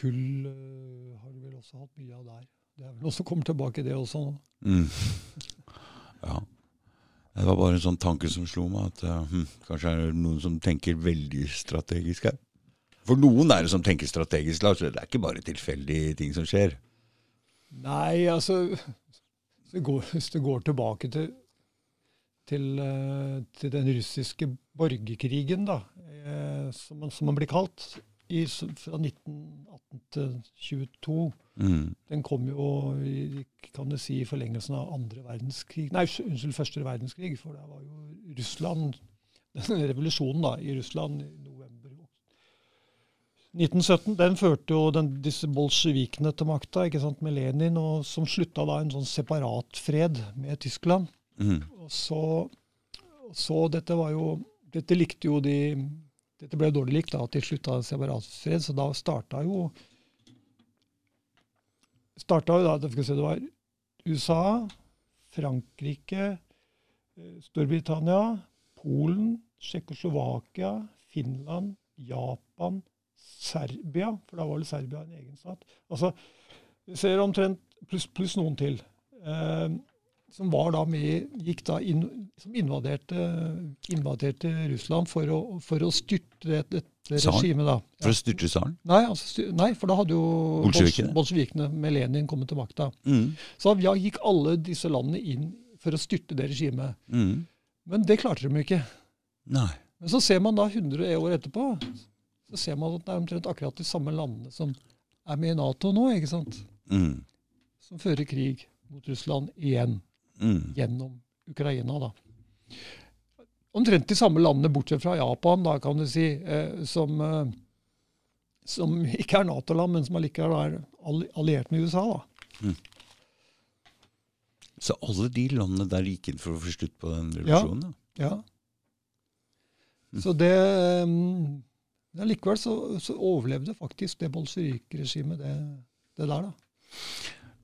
Kull øh, har de vel også hatt mye av der. Det er vel noe som kommer tilbake, det også. Mm. Ja. Det var bare en sånn tanke som slo meg, at uh, hm, kanskje er det noen som tenker veldig strategisk her. For noen er det som tenker strategisk, Lars. Det er ikke bare tilfeldige ting som skjer. Nei, altså det går, hvis det går tilbake til, til, eh, til den russiske borgerkrigen, da, eh, som, som den blir kalt, i, fra 1918 til 22 Mm. Den kom jo kan du si, i forlengelsen av andre verdenskrig Nei, unnskyld, første verdenskrig. For det var jo Russland Den revolusjonen da, i Russland november 1917 den førte jo den, disse bolsjevikene til makta, ikke sant, med Lenin, og som slutta da en sånn separat fred med Tyskland. Mm. Og så, så dette var jo Dette likte jo de Dette ble dårlig likt, da, at de slutta en separat fred, så da starta jo starta jo da, det se, det var USA, Frankrike, eh, Storbritannia, Polen, Tsjekkoslovakia, Finland, Japan, Serbia, for da var vel Serbia en egen stat. Altså, vi ser omtrent pluss plus noen til. Eh, som var da med, gikk da inn, som invaderte, invaderte Russland for å, for å styrte dette regimet. da. Ja. For å styrte tsaren? Nei, altså, nei, for da hadde jo bolsjevikene med Lenin kommet til makta. Mm. Så ja, gikk alle disse landene inn for å styrte det regimet. Mm. Men det klarte de ikke. Nei. Men så ser man da 100 år etterpå, så ser man at det er omtrent akkurat de samme landene som er med i Nato nå, ikke sant? Mm. Som fører krig mot Russland igjen Mm. gjennom Ukraina. da. Omtrent de samme landene, bortsett fra Japan, da, kan du si, eh, som, eh, som ikke er Nato-land, men som allikevel er alliert med USA. da. Så alle de landene der gikk inn for å få slutt på den revolusjonen? Ja. Ja. Mm. Så det um, men Likevel så, så overlevde faktisk det bolsjevikregimet, det, det der, da.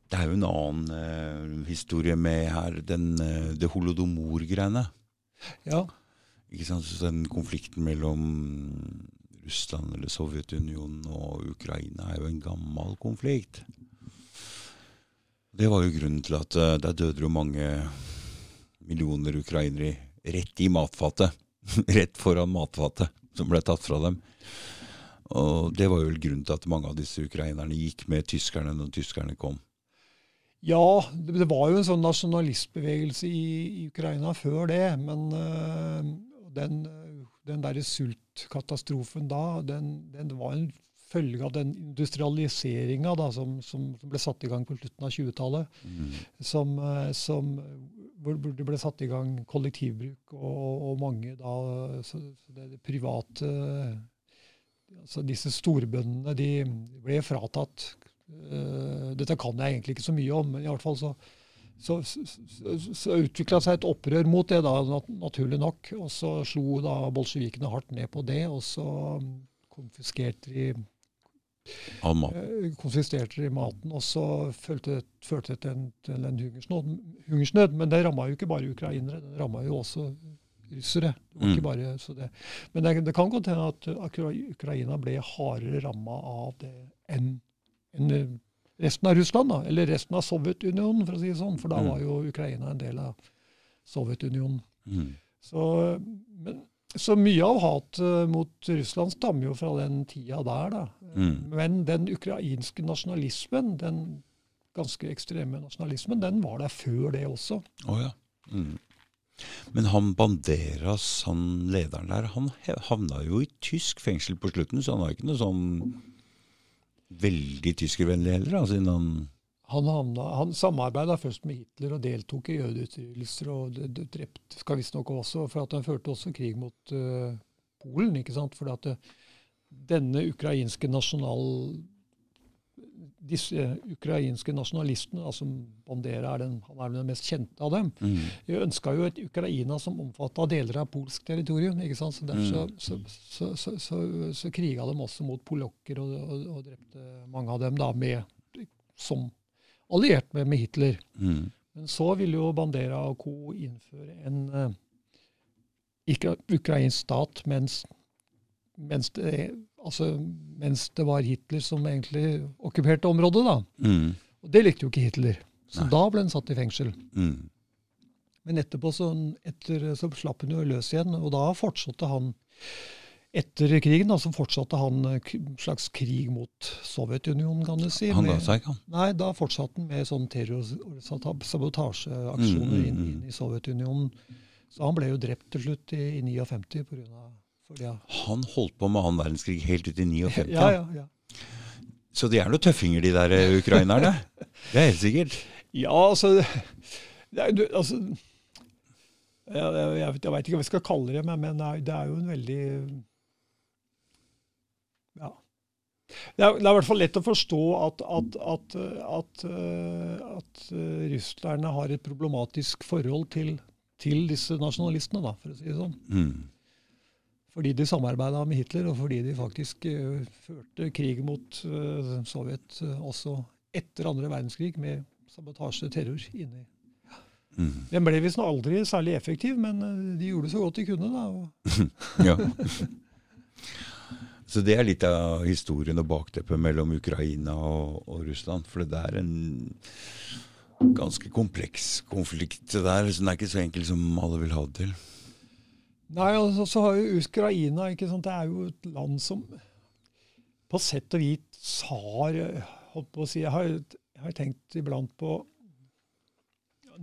Det er jo en annen eh, historie med her, den, eh, det holodomor-greiene. Ja. Ikke sant? Så den konflikten mellom Russland eller Sovjetunionen og Ukraina er jo en gammel konflikt. Det var jo grunnen til at uh, der døde jo mange millioner ukrainere rett i matfatet. rett foran matfatet som ble tatt fra dem. Og det var jo vel grunnen til at mange av disse ukrainerne gikk med tyskerne når tyskerne kom. Ja, det, var jo en sånn nasjonalistbevegelse i, i Ukraina før det. Men øh, den, den derre sultkatastrofen da, den, den var en følge av den industrialiseringa som, som, ble satt i gang på slutten av 20-tallet. Mm. Som, øh, som, hvor, det ble satt i gang kollektivbruk, og, og mange da så, så det, det private altså Disse storbøndene de ble fratatt Uh, dette kan jeg egentlig ikke så mye om, men i hvert fall så, så, så, utvikla seg et opprør mot det, da, nat naturlig nok. Og så slo da bolsjevikene hardt ned på det, og så konfiskerte de Alma. i konfiskerte de maten, og så førte det til en, til en hungersnød. Men det ramma jo ikke bare ukrainere, det ramma jo også russere. Det var Mm. ikke bare, så det. Men det, det kan godt hende at Ukraina ble hardere ramma av det enn en resten av Russland, da, eller resten av Sovjetunionen, for å si det sånn. For da Mm. var jo Ukraina en del av Sovjetunionen. Mm. Så, men, så mye av hatet mot Russland stammer jo fra den tida der, da. Mm. Men den ukrainske nasjonalismen, den ganske ekstreme nasjonalismen, den var der før det også. Å ja. Mm. Men han Banderas, han lederen der, han havna jo i tysk fengsel på slutten, så han var ikke noe sånn veldig tyskervennlig heller, da, siden han Han, havna, han samarbeida først med Hitler og deltok i jødeutryddelser og d- d- drepte skal visstnok også, for at han førte også krig mot uh, Polen. ikke sant? Fordi at det, denne ukrainske nasjonal disse ukrainske nasjonalistene, altså Bandera er den, han er den mest kjente av dem, mm. ønska jo et Ukraina som omfatta deler av polsk territorium. ikke sant? Så Derfor så, Mm. så, så, så, så, så kriga de også mot polokker og, og, og drepte mange av dem da med, som alliert med, med Hitler. Mm. Men så ville jo Bandera og co. innføre en uh, ikke ukrainsk stat mens, mens, det, altså, mens det var Hitler som egentlig okkuperte området. da. Mm. Og det likte jo ikke Hitler. Så Nei. da ble han satt i fengsel. Mm. Men etterpå så, etter, så slapp han jo løs igjen, og da fortsatte han etter krigen da, så fortsatte han en slags krig mot Sovjetunionen, kan du si. Han ga seg ikke, han. Nei, da fortsatte han med sånn terror- sabotasjeaksjoner Mm, mm, inn, mm. inn i Sovjetunionen. Så han ble jo drept til slutt i, i 59 på grunn av. Han holdt på med annen verdenskrig helt ut i 59. Ja, ja, ja. Så de er noen tøffinger, de der eh, ukrainerne. Det er helt sikkert. Ja, altså, det du, altså jeg, jeg, jeg, vet- veit ikke hva vi skal kalle det, men, men det, er, jo en veldig Ja. Det er, det er i hvert fall lett å forstå at, at, at, at, eh, at eh, russerne har et problematisk forhold til, til disse nasjonalistene, da, for å si det sånn. Mm. Fordi de samarbeida med Hitler, og fordi de faktisk uh, førte krig mot uh, Sovjet uh, også etter andre verdenskrig, med sabotasje og terror inni. Mm. Den ble visst aldri særlig effektiv, men de gjorde så godt de kunne. da. Ja. Så det er litt av historien og bakteppet mellom Ukraina og, og Russland. For det er en ganske kompleks konflikt der. Så den er ikke så enkel som alle vil ha det til. Nei, altså, så har jo Ukraina ikke sant? Det er jo et land som på sett og vis har holdt på å si, Jeg har, jeg har tenkt iblant på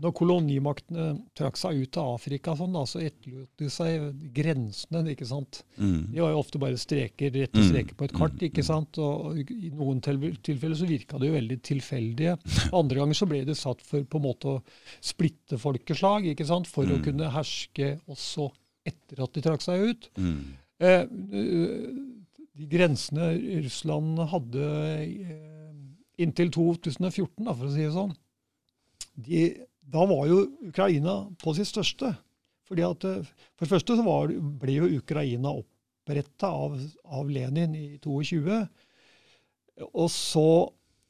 når kolonimaktene trakk seg ut av Afrika, sånn, da, så etterlot de seg grensene. ikke sant? Mm. De var jo ofte bare streker, rette mm. streker på et kart. Mm. ikke sant? Og I noen tilfeller så virka det jo veldig tilfeldige. Andre ganger så ble det satt for på en måte å splitte folkeslag ikke sant? for mm. å kunne herske også etter at de trakk seg ut. Mm. Eh, de grensene Russland hadde eh, inntil 2014, da, for å si det sånn, de da var jo Ukraina på sitt største. Fordi at, eh, For det første så var, ble jo Ukraina oppretta av, av, Lenin i 22. Og så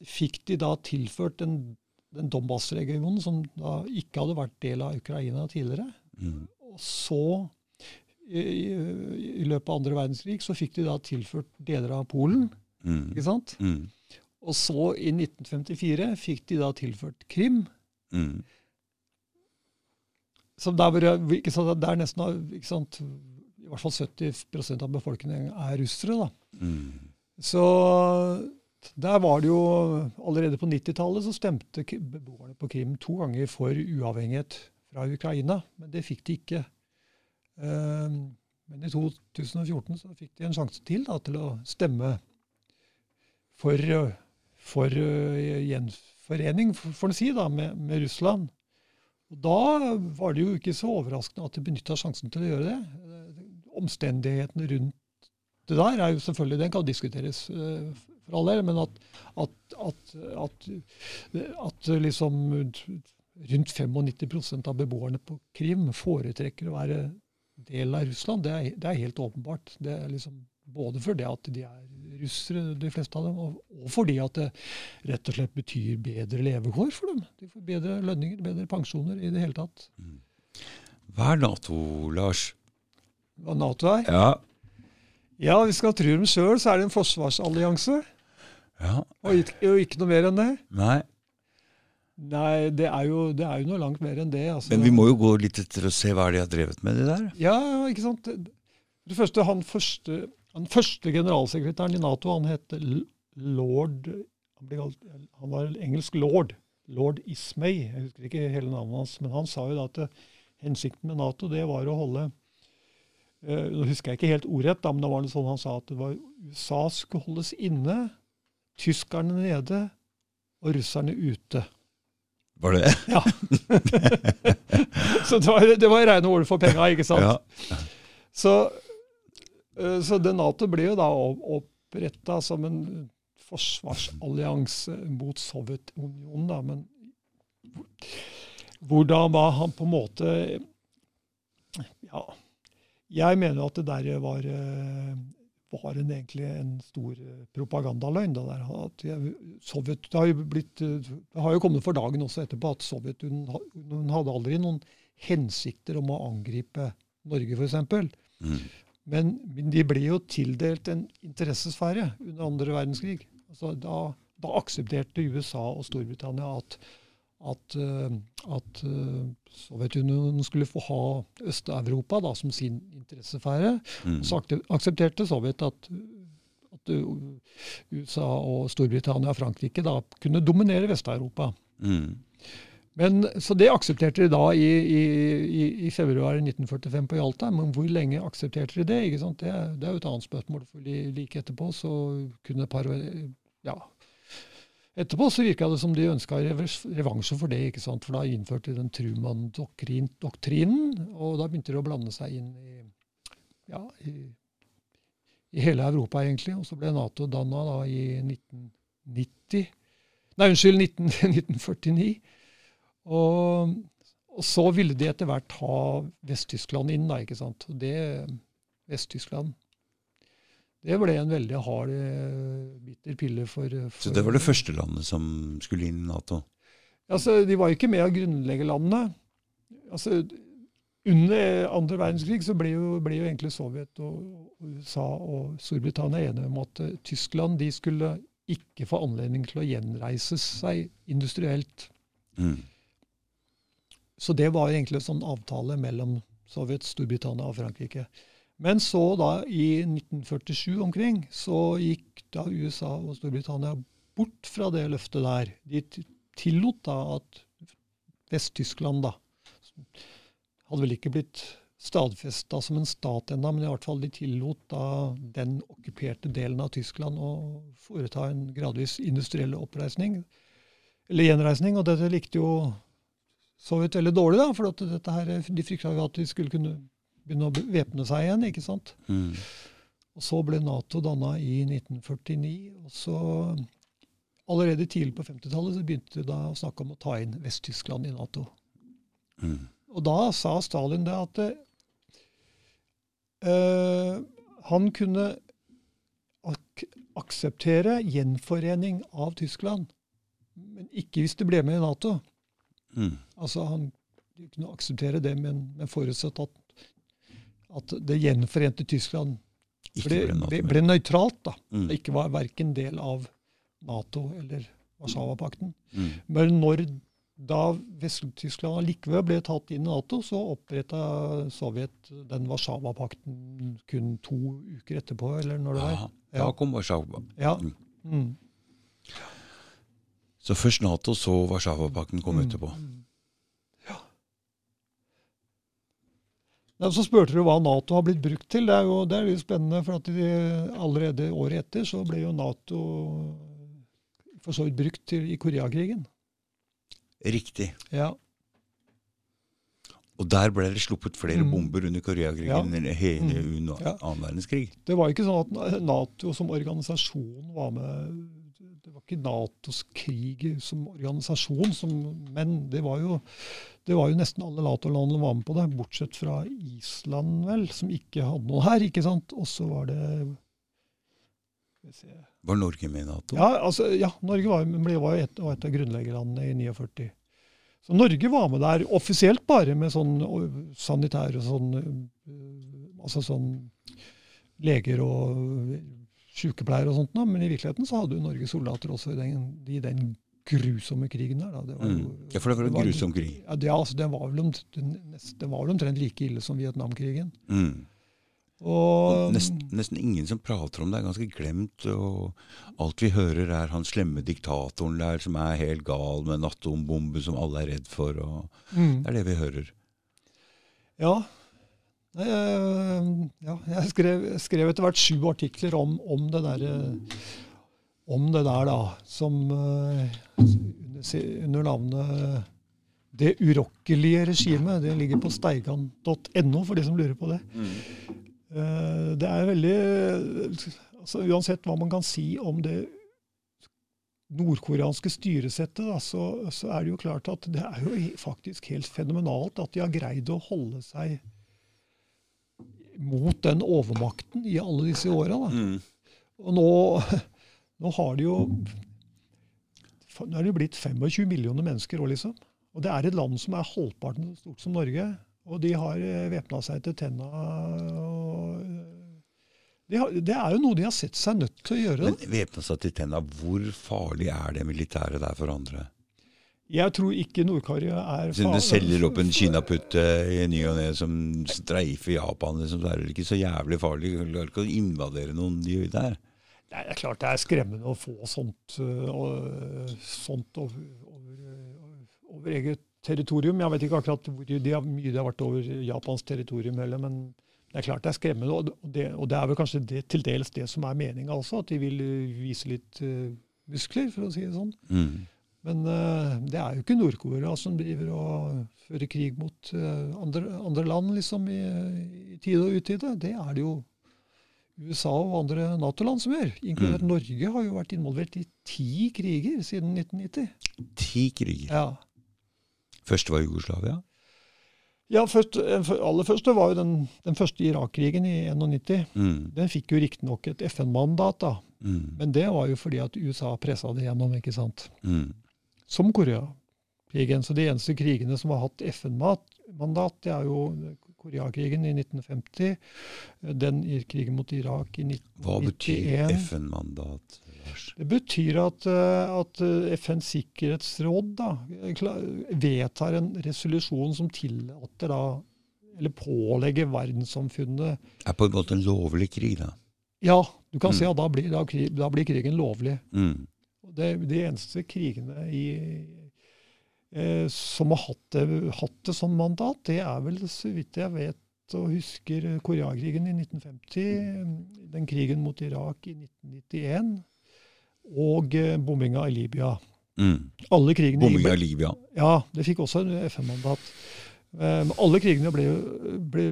fikk de da tilført den, den Donbas-regionen, som da ikke hadde vært del av Ukraina tidligere. Mm. Og så, i, i, løpet av andre verdenskrig, så fikk de da tilført deler av Polen. Mm. Ikke sant? Mm. Og så, i 1954, fikk de da tilført Krim. Mm som der hvor, der nesten sant, i hvert fall 70% av befolkningen er russere. da. Mm. Så der var det jo Allerede på 90-tallet så stemte beboerne på Krim to ganger for uavhengighet fra Ukraina, men det fikk de ikke. Um, men i 2014 så fikk de en sjanse til da, til å stemme for, for uh, gjenforening, får for si, da, med, med Russland. Og Da var det jo ikke så overraskende at de benytta sjansen til å gjøre det. Omstendighetene rundt det der er jo selvfølgelig, den kan diskuteres uh, for all del, men at, at, at, at, at liksom rundt 95% av beboerne på Krim foretrekker å være del av Russland, det er, det er helt åpenbart. Det er liksom både fordi at de er russere, de fleste av dem, og, fordi at det rett og slett betyr bedre levekår for dem. De får bedre lønninger, bedre pensjoner i det hele tatt. Mm. Hva er Nato, Lars? Hva Nato er? Ja. Ja, hvis vi skal tro dem sjøl, så er det en forsvarsallianse. Ja. Og, ikke, og ikke noe mer enn det. Nei. Nei, det er, jo, det er, jo, noe langt mer enn det. Altså. Men vi må jo gå litt etter og se hva de har drevet med, det der. Ja, ikke sant. Det første, han første den første generalsekretæren i Nato han het lord Han var engelsk lord. Lord Ismay. Jeg husker ikke hele navnet hans. Men han sa jo da at hensikten med Nato det var å holde uh, Nå husker jeg ikke helt ordrett, men det var sånn han sa at det var USA skulle holdes inne, tyskerne nede og russerne ute. Var det det? Ja. Så det var, det var rene ord for penga, ikke sant? Ja. Så Eh, så det Nato ble jo da oppretta som en forsvarsallianse mot Sovjetunionen, da, men hvordan var han på en måte Ja, jeg mener at det der var, eh, var en, egentlig en stor propagandaløgn. Det, der, at Sovjet, det, har jo blitt, det har jo kommet for dagen også etterpå at Sovjetunionen hadde aldri noen hensikter om å angripe Norge, f.eks. Mm. Men, men, de ble jo tildelt en interessesfære under andre verdenskrig. Altså, da, da, aksepterte USA og Storbritannia at, at, uh, at uh, Sovjetunionen skulle få ha Øst-Europa som sin interessesfære. Mm. Så aksepterte Sovjet at, at USA og Storbritannia og Frankrike da kunne dominere Vest-Europa. Mm. Men, så det aksepterte de da i, i, i, februar 1945 på Hjalta. Men hvor lenge aksepterte de det? ikke sant? Det, det er jo et annet spørsmål. for Like etterpå så kunne par, ja, Etterpå så virka det som de ønska revansje for det. ikke sant? For da innførte de den Truman-doktrinen, og da begynte de å blande seg inn i, ja, i, i hele Europa, egentlig. Og så ble Nato danna da i 1990. Nei, unnskyld, 19, 1949. Og, og, så ville de etter hvert ha Vest-Tyskland inn, da, ikke sant. Og det Vest-Tyskland det ble en veldig hard, eh, bitter pille for, for, Så det var det første landet som skulle inn i Nato? Altså, De var jo ikke med å grunnlegge landene. Altså, under andre verdenskrig så ble jo, ble jo egentlig Sovjet og USA og Storbritannia enige om at uh, Tyskland de skulle ikke få anledning til å gjenreise seg industrielt Mm. Så det var egentlig en sånn avtale mellom Sovjet, Storbritannia og Frankrike. Men så da, i 1947 omkring, så gikk da USA og Storbritannia bort fra det løftet der. De tillot da at Vest-Tyskland da hadde vel ikke blitt stadfesta som en stat ennå, men i hvert fall de tillot da den okkuperte delen av Tyskland å foreta en gradvis industriell oppreisning, eller gjenreisning. Og dette likte jo Sovjet veldig dårlig, da, for dette her, de frykta at de skulle kunne begynne å væpne seg igjen. ikke sant? Mm. Og Så ble Nato danna i 1949. og så Allerede tidlig på 50-tallet så begynte de da å snakke om å ta inn Vest-Tyskland i Nato. Mm. Og da sa Stalin det at uh, han kunne ak akseptere gjenforening av Tyskland, men ikke hvis det ble med i Nato. Mm. Altså Han kunne akseptere det, men, men forutsatt at, at det gjenforente Tyskland ble, ble ble, nøytralt. da. Mm. Det ikke var verken del av Nato eller Warszawapakten. Mm. Men når da Vest-Tyskland allikevel ble tatt inn i Nato, så oppretta Sovjet den Warszawapakten kun to uker etterpå, eller når det var. Ja, da kom Warszawa. Ja. Mm. Mm. Så først Nato, så Warszawapakten kom Mm. etterpå. Ja. Ja, Så spurte du hva Nato har blitt brukt til. Det er jo det er litt spennende, for at de, allerede året etter så ble jo Nato for så vidt brukt til, i Koreakrigen. Riktig. Ja. Og der ble det sluppet flere Mm. bomber under Koreakrigen Ja. enn hele Mm. Ja. annen verdenskrig. Det var ikke sånn at Nato som organisasjon var med Det var ikke Natos krig som organisasjon, som, men det var, jo, det var jo nesten alle Nato-landene var med på det, bortsett fra Island, vel, som ikke hadde noe her. ikke sant? Og så var det skal vi se. Var Norge med i Nato? Ja, altså, ja, Norge var, ble, var et, var et av grunnleggerlandene i 49. Så Norge var med der, offisielt bare med sånn sanitær og sånn Altså sånn leger og sykepleiere og sånt, da, men i virkeligheten så hadde jo Norge soldater også i den, i den grusomme krigen der. Da. Det var jo, Mm. Ja, for det var en grusom krig. Ja, det, altså, den, var vel omtrent, omtrent like ille som Vietnamkrigen. Mm. Og, Nesten, nesten ingen som prater om det, er ganske glemt. og Alt vi hører er han slemme diktatoren der som er helt gal med en atombombe som alle er redd for. og mm. Det er det vi hører. Ja. Jeg- ja, jeg skrev, skrev etter hvert sju artikler om, om det der, om det der, da. Som eh, under, navnet 'Det urokkelige regimet'. Det ligger på steigan.no, for de som lurer på det. Eh, Det er veldig altså Uansett hva man kan si om det nordkoreanske styresettet, da, så, så er det jo klart at det er jo faktisk helt fenomenalt at de har greid å holde seg mot den overmakten i alle disse åra. Mm. Og nå, nå har de jo Nå er det blitt 25 millioner mennesker òg, liksom. Og det er et land som er halvparten så stort som Norge. Og de har eh, væpna seg til tenna. Eh, de har, det er jo noe de har sett seg nødt til å gjøre. Men væpna seg til tenna, hvor farlig er det militæret der for andre? Jeg tror ikke Nord-Korea er Siden du selger opp en kinaputte i ny og ne som streifer Japan, liksom, så er det ikke så jævlig farlig. Du klarer ikke å invadere noen de der. Nei, det er klart det er skremmende å få sånt, øh, og, sånt over, over, over eget territorium. Jeg vet ikke akkurat hvor de har, mye det har vært over Japans territorium heller, men det er klart det er skremmende. Og det, og det er vel kanskje det, til dels det som er meninga også, at de vil vise litt muskler, for å si det sånn. Mm. Men øh, det er jo ikke Nord-Korea som driver og fører krig mot øh, andre, andre land liksom i, i tide og utide. Det er det jo USA og andre Nato-land som gjør. Inkludert Mm. Norge har jo vært involvert i ti kriger siden 1990. Ti kriger. Ja, Første var Jugoslavia. ja først, eh, aller første var jo den, den første Irak-krigen i 1991. Mm. Den fikk jo riktignok et FN-mandat, da. Mm. Men det var jo fordi at USA pressa det gjennom, ikke sant. Mm. Som Koreakrigen. Så de eneste krigene som har hatt FN-mandat, det er jo Koreakrigen i 1950, den krigen mot Irak i 1991. Hva betyr FN-mandat? Det betyr at, eh, at eh, FNs sikkerhetsråd da, vedtar en resolusjon som tillater da, eller pålegger verdenssamfunnet Er på en måte en lovlig krig, da? Ja, du kan mm. si at da blir, da, da blir krigen lovlig. Mm. Det, de eneste krigene i, eh, som har hatt det, hatt det, som mandat, det er vel, så vidt jeg vet og husker, Koreakrigen i 1950, den krigen mot Irak i 1991 og eh, bombinga i Libya. Mm. Alle krigene bombinga i Libya. Ja, det fikk også en FN-mandat. Men alle krigene ble, ble,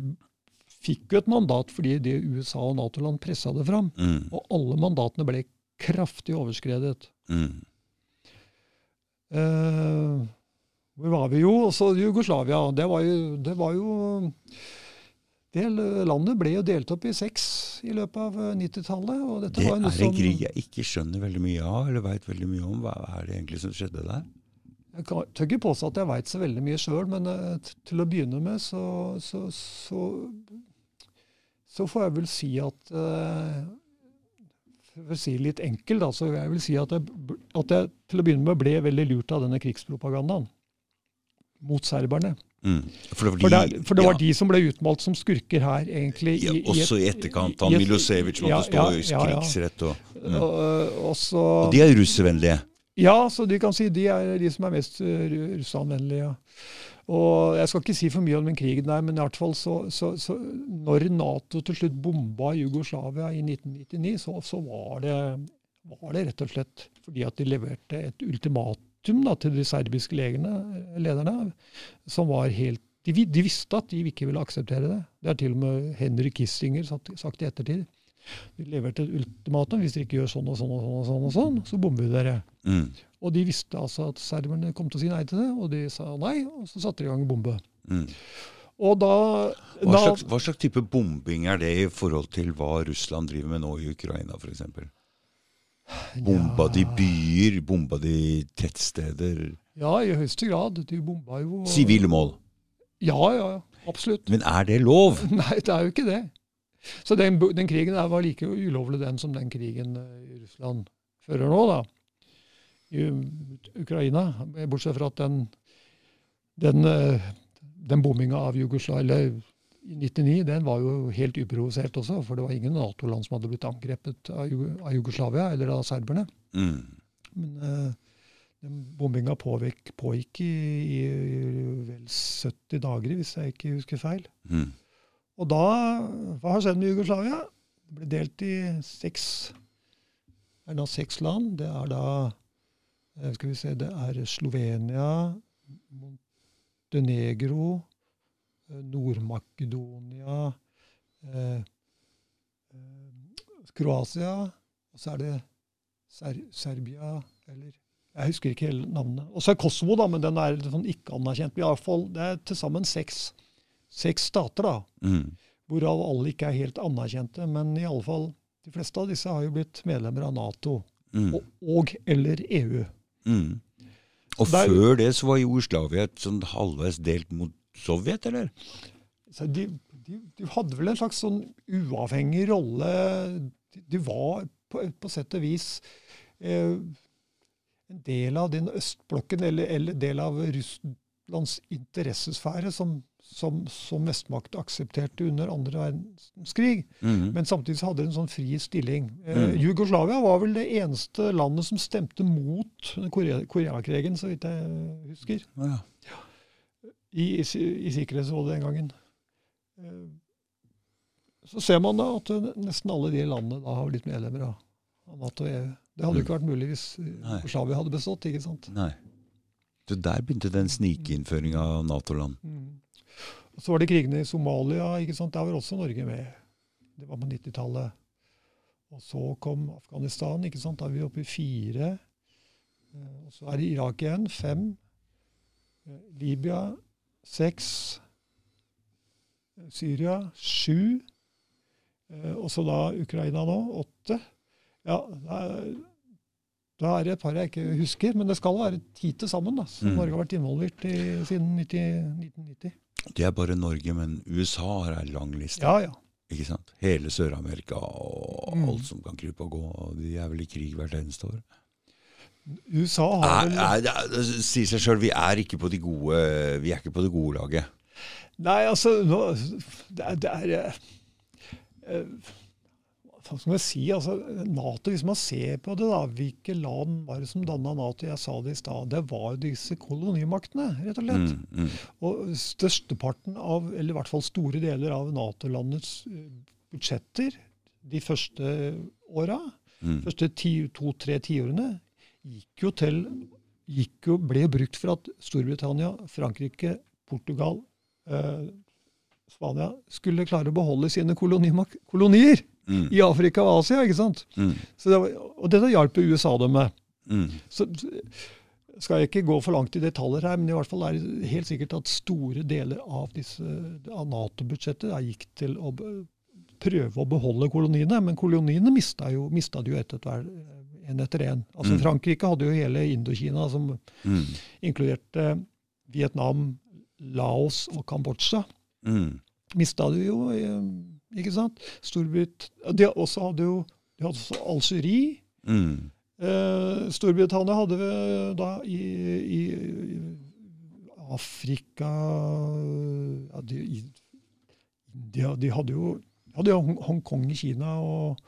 fikk jo et mandat fordi det USA og Nato-land pressa det fram. Mm. Og alle mandatene ble kraftig overskredet. Mm. Eh, hvor var vi jo? Også Jugoslavia. Det var jo, det var jo det landet ble jo delt opp i seks i løpet av 90-tallet. Eh, det er en som, krig jeg ikke skjønner veldig mye av, eller veit veldig mye om. Hva er det egentlig som skjedde der? Jeg tør ikke påstå at jeg veit så veldig mye sjøl, men uh, til å begynne med så, så, så, så, får jeg vel si at uh, For å si litt enkelt, da, så jeg vil si at jeg, at jeg til å begynne med ble veldig lurt av denne krigspropagandaen mot serberne. Mm. For, det, for, det, for det var de som ble utmalt som skurker her, egentlig. I, ja, også i, etterkant. Han Milosevic måtte ja, stå i krigsrett. Og, mm. og, også, og de er russevennlige? Ja, så du kan si de er de som er mest russanvennlige. russlandvennlige. Og Jeg skal ikke si for mye om den krigen der, men i hvert fall så, så, så når Nato til slutt bomba Jugoslavia i 1999, så, så var, det, var, det, rett og slett fordi at de leverte et ultimatum da, til de serbiske legene, lederne, som var helt de, de, visste at de ikke ville akseptere det. Det har til og med Henry Kissinger sagt i ettertid. De leverte et ultimatum. Hvis dere ikke gjør sånn og sånn, og sånn, og sånn, og sånn så bomber vi dere. Mm. Og de visste altså at serberne kom til å si nei til det, og de sa nei, og så satte de i gang bombe. Mm. Og da, hva, slags, hva slags type bombing er det i forhold til hva Russland driver med nå i Ukraina, f.eks.? Bomba de byer? Bomba de tettsteder? Ja, i høyeste grad. De bomba jo Sivile mål? Ja, ja, absolutt. Men er det lov? Nei, det er jo ikke det. Så den, den krigen der var like ulovlig den som den krigen i Russland fører nå, da. I Ukraina. Bortsett fra at den, den, eh, den bomminga av Jugoslavia i 99 den var jo helt uprovosert også, for det var ingen Nato-land som hadde blitt angrepet av, Jugoslavia eller av serberne. Mm. Men uh, den bombinga pågikk, pågikk i, i, vel 70 dager, hvis jeg ikke husker feil. Mm. Og da Hva har skjedd med Jugoslavia? Det ble delt i seks er det seks land. Det er da eh, skal vi se, det er Slovenia, Montenegro, Nord-Makedonia, eh, eh, Kroatia, og så er det Ser Serbia eller Jeg husker ikke hele navnet. Og så er Kosovo, da, men den er sånn ikke anerkjent. I alle fall, det er til sammen seks, seks stater, da. Mm. Hvorav alle ikke er helt anerkjente. Men i alle fall, de fleste av disse har jo blitt medlemmer av Nato mm. og, og, eller EU. Mm. Og der, før det så var Jugoslavia et sånn halvveis delt mot Sovjet, eller? De, de, de, hadde vel en slags sånn uavhengig rolle. De, de var på, på, sett og vis eh, en del av den østblokken, eller, eller del av Russlands interessesfære, som, som, som mestmakt aksepterte under andre verdenskrig. Mm. Men samtidig hadde de en sånn fri stilling. Eh, mm. Jugoslavia var vel det eneste landet som stemte mot Koreakrigen, så vidt jeg husker. Ja i, i Sikkerhetsrådet den gangen. Eh, så ser man da at nesten alle de landene da har blitt medlemmer av Nato og EU. Det hadde jo ikke vært mulig hvis Jugoslavia hadde bestått. ikke sant? Nei. Så der begynte den snikinnføringa av Nato-land. Mm. Så var det krigene i Somalia. ikke sant? Der var også Norge med. Det var på 90-tallet. Og så kom Afghanistan. ikke sant? Da er vi oppe i fire. Eh, og så er det Irak igjen. Fem. Eh, Libya seks. Syria sju. Eh, og så da Ukraina nå åtte. Ja, da er det et par jeg ikke husker, men det skal være ti til sammen da, som mm. Norge har vært involvert i siden 1990. Det er bare Norge, men USA har ei lang liste. Ja, ja. Ikke sant? Hele Sør-Amerika og Mm. alt som kan krype og gå. og De er vel i krig hvert eneste år. USA har Er, vel er, det, det sier seg sjøl, vi er ikke på de gode Vi er ikke på det gode laget. Nei, altså nå, Det er, det er uh, skal jeg si? altså Nato, Hvis man ser på det, da, hvilke land var det som danna Nato? Jeg sa det i stad. Det var disse kolonimaktene, rett og slett. Mm, mm, Og størsteparten av, eller i hvert fall store deler av Nato-landets eh, budsjetter de første åra, mm. første to-tre tiårene, gikk jo til gikk jo, ble brukt for at Storbritannia, Frankrike, Portugal, eh, Spania skulle klare å beholde sine kolonimak- kolonier Mm, i Afrika og Asia. ikke sant? mm, Så det var, og dette hjalp USA dem med. mm. Så skal jeg ikke gå for langt i detaljer her, men i hvert fall er det helt sikkert at store deler av, disse, av Nato-budsjettet gikk til å prøve å beholde koloniene. Men koloniene mista jo, mista de jo etter hver en etter en. Altså Mm. Frankrike hadde jo hele Indokina, som Mm, inkluderte Vietnam, Laos og Kambodsja. Mm, Mista de jo, eh, ikke sant? Storbrit de også hadde jo de hadde også Algerie. mm, Eh, Storbritannia hadde vi da i, i, i Afrika ja, de, i, de, De hadde jo hadde jo Hongkong i Kina, og,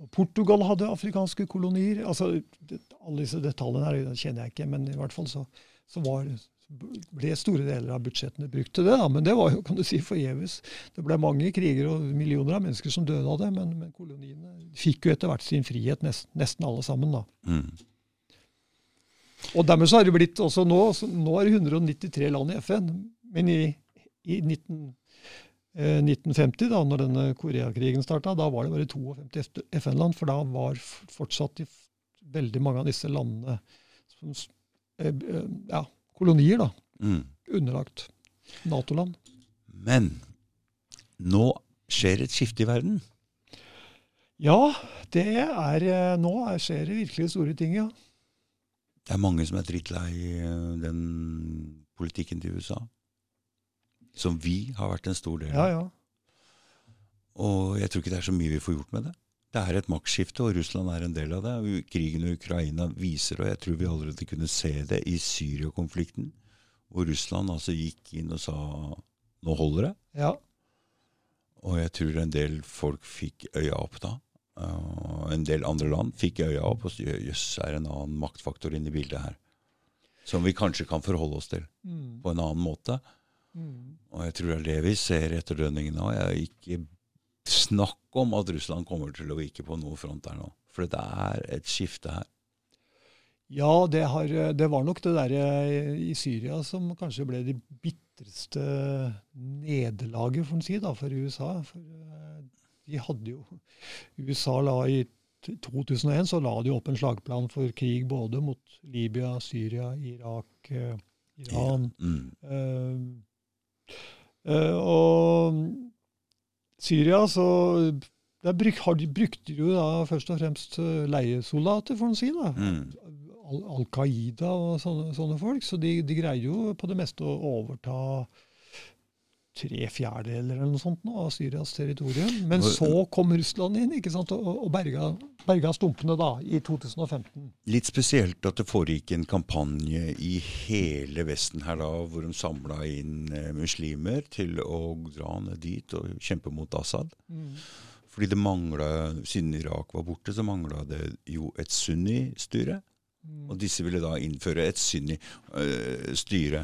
og Portugal hadde afrikanske kolonier. altså det, Alle disse detaljene her kjenner jeg ikke, men i hvert fall så, så var, ble store deler av budsjettene brukt til det. da, Men det var jo kan du si, forgjeves. Det ble mange kriger og millioner av mennesker som døde av det, men, men koloniene fikk jo etter hvert sin frihet, nesten, nesten alle sammen. da. mm. Og dermed så har det blitt også nå så Nå er det 193 land i FN. Men i, i 19, eh, 1950, da når denne Koreakrigen starta, da var det bare 52 FN-land. For da var fortsatt de, veldig mange av disse landene som, eh, eh, ja, kolonier, da. Mm. Underlagt Nato-land. Men nå skjer et skifte i verden. Ja, det er eh, Nå er, skjer det virkelig store ting, ja. Det er mange som er drittlei eh, den politikken til USA. Som vi har vært en stor del av. Ja, ja. Og jeg tror ikke det er så mye vi får gjort med det. Det er et maktskifte, og Russland er en del av det. Krigen i Ukraina viser, og jeg tror vi allerede kunne se det i Syria-konflikten, hvor Russland altså gikk inn og sa nå holder det. ja. Og jeg tror en del folk fikk øya opp da. Uh, en del andre land fikk øya opp og sa jøss, er en annen maktfaktor inne i bildet her. Som vi kanskje kan forholde oss til Mm. på en annen måte. Mm. Og jeg tror det er det vi ser etter dønningene av. Jeg er ikke snakk om at Russland kommer til å vike på noe front der nå. For det er et skifte her. Ja, det, har, det var nok det der i Syria som kanskje ble det bitreste nederlaget, får en si, da, for USA. For eh, de hadde jo USA la i 2001 så la de opp en slagplan for krig både mot Libya, Syria, Irak, Iran. Iran. Mm. Uh, uh, og Syria, så der bruk, har de, brukte de jo da først og fremst eh, leiesoldater, får en si. da. Mm. Al Al Qaida og sånne, sånne folk. Så de, de greide jo på det meste å overta tre fjerdedeler eller noe sånt nå, av Syrias territorium. Men så kom Russland inn ikke sant, og, og berga, berga stumpene da, i 2015. Litt spesielt at det foregikk en kampanje i hele Vesten her da, hvor de samla inn eh, muslimer til å dra ned dit og kjempe mot Assad. Fordi det mangla, siden Irak var borte, så mangla det jo et sunni-styre. Og disse ville da innføre et sunni-styre.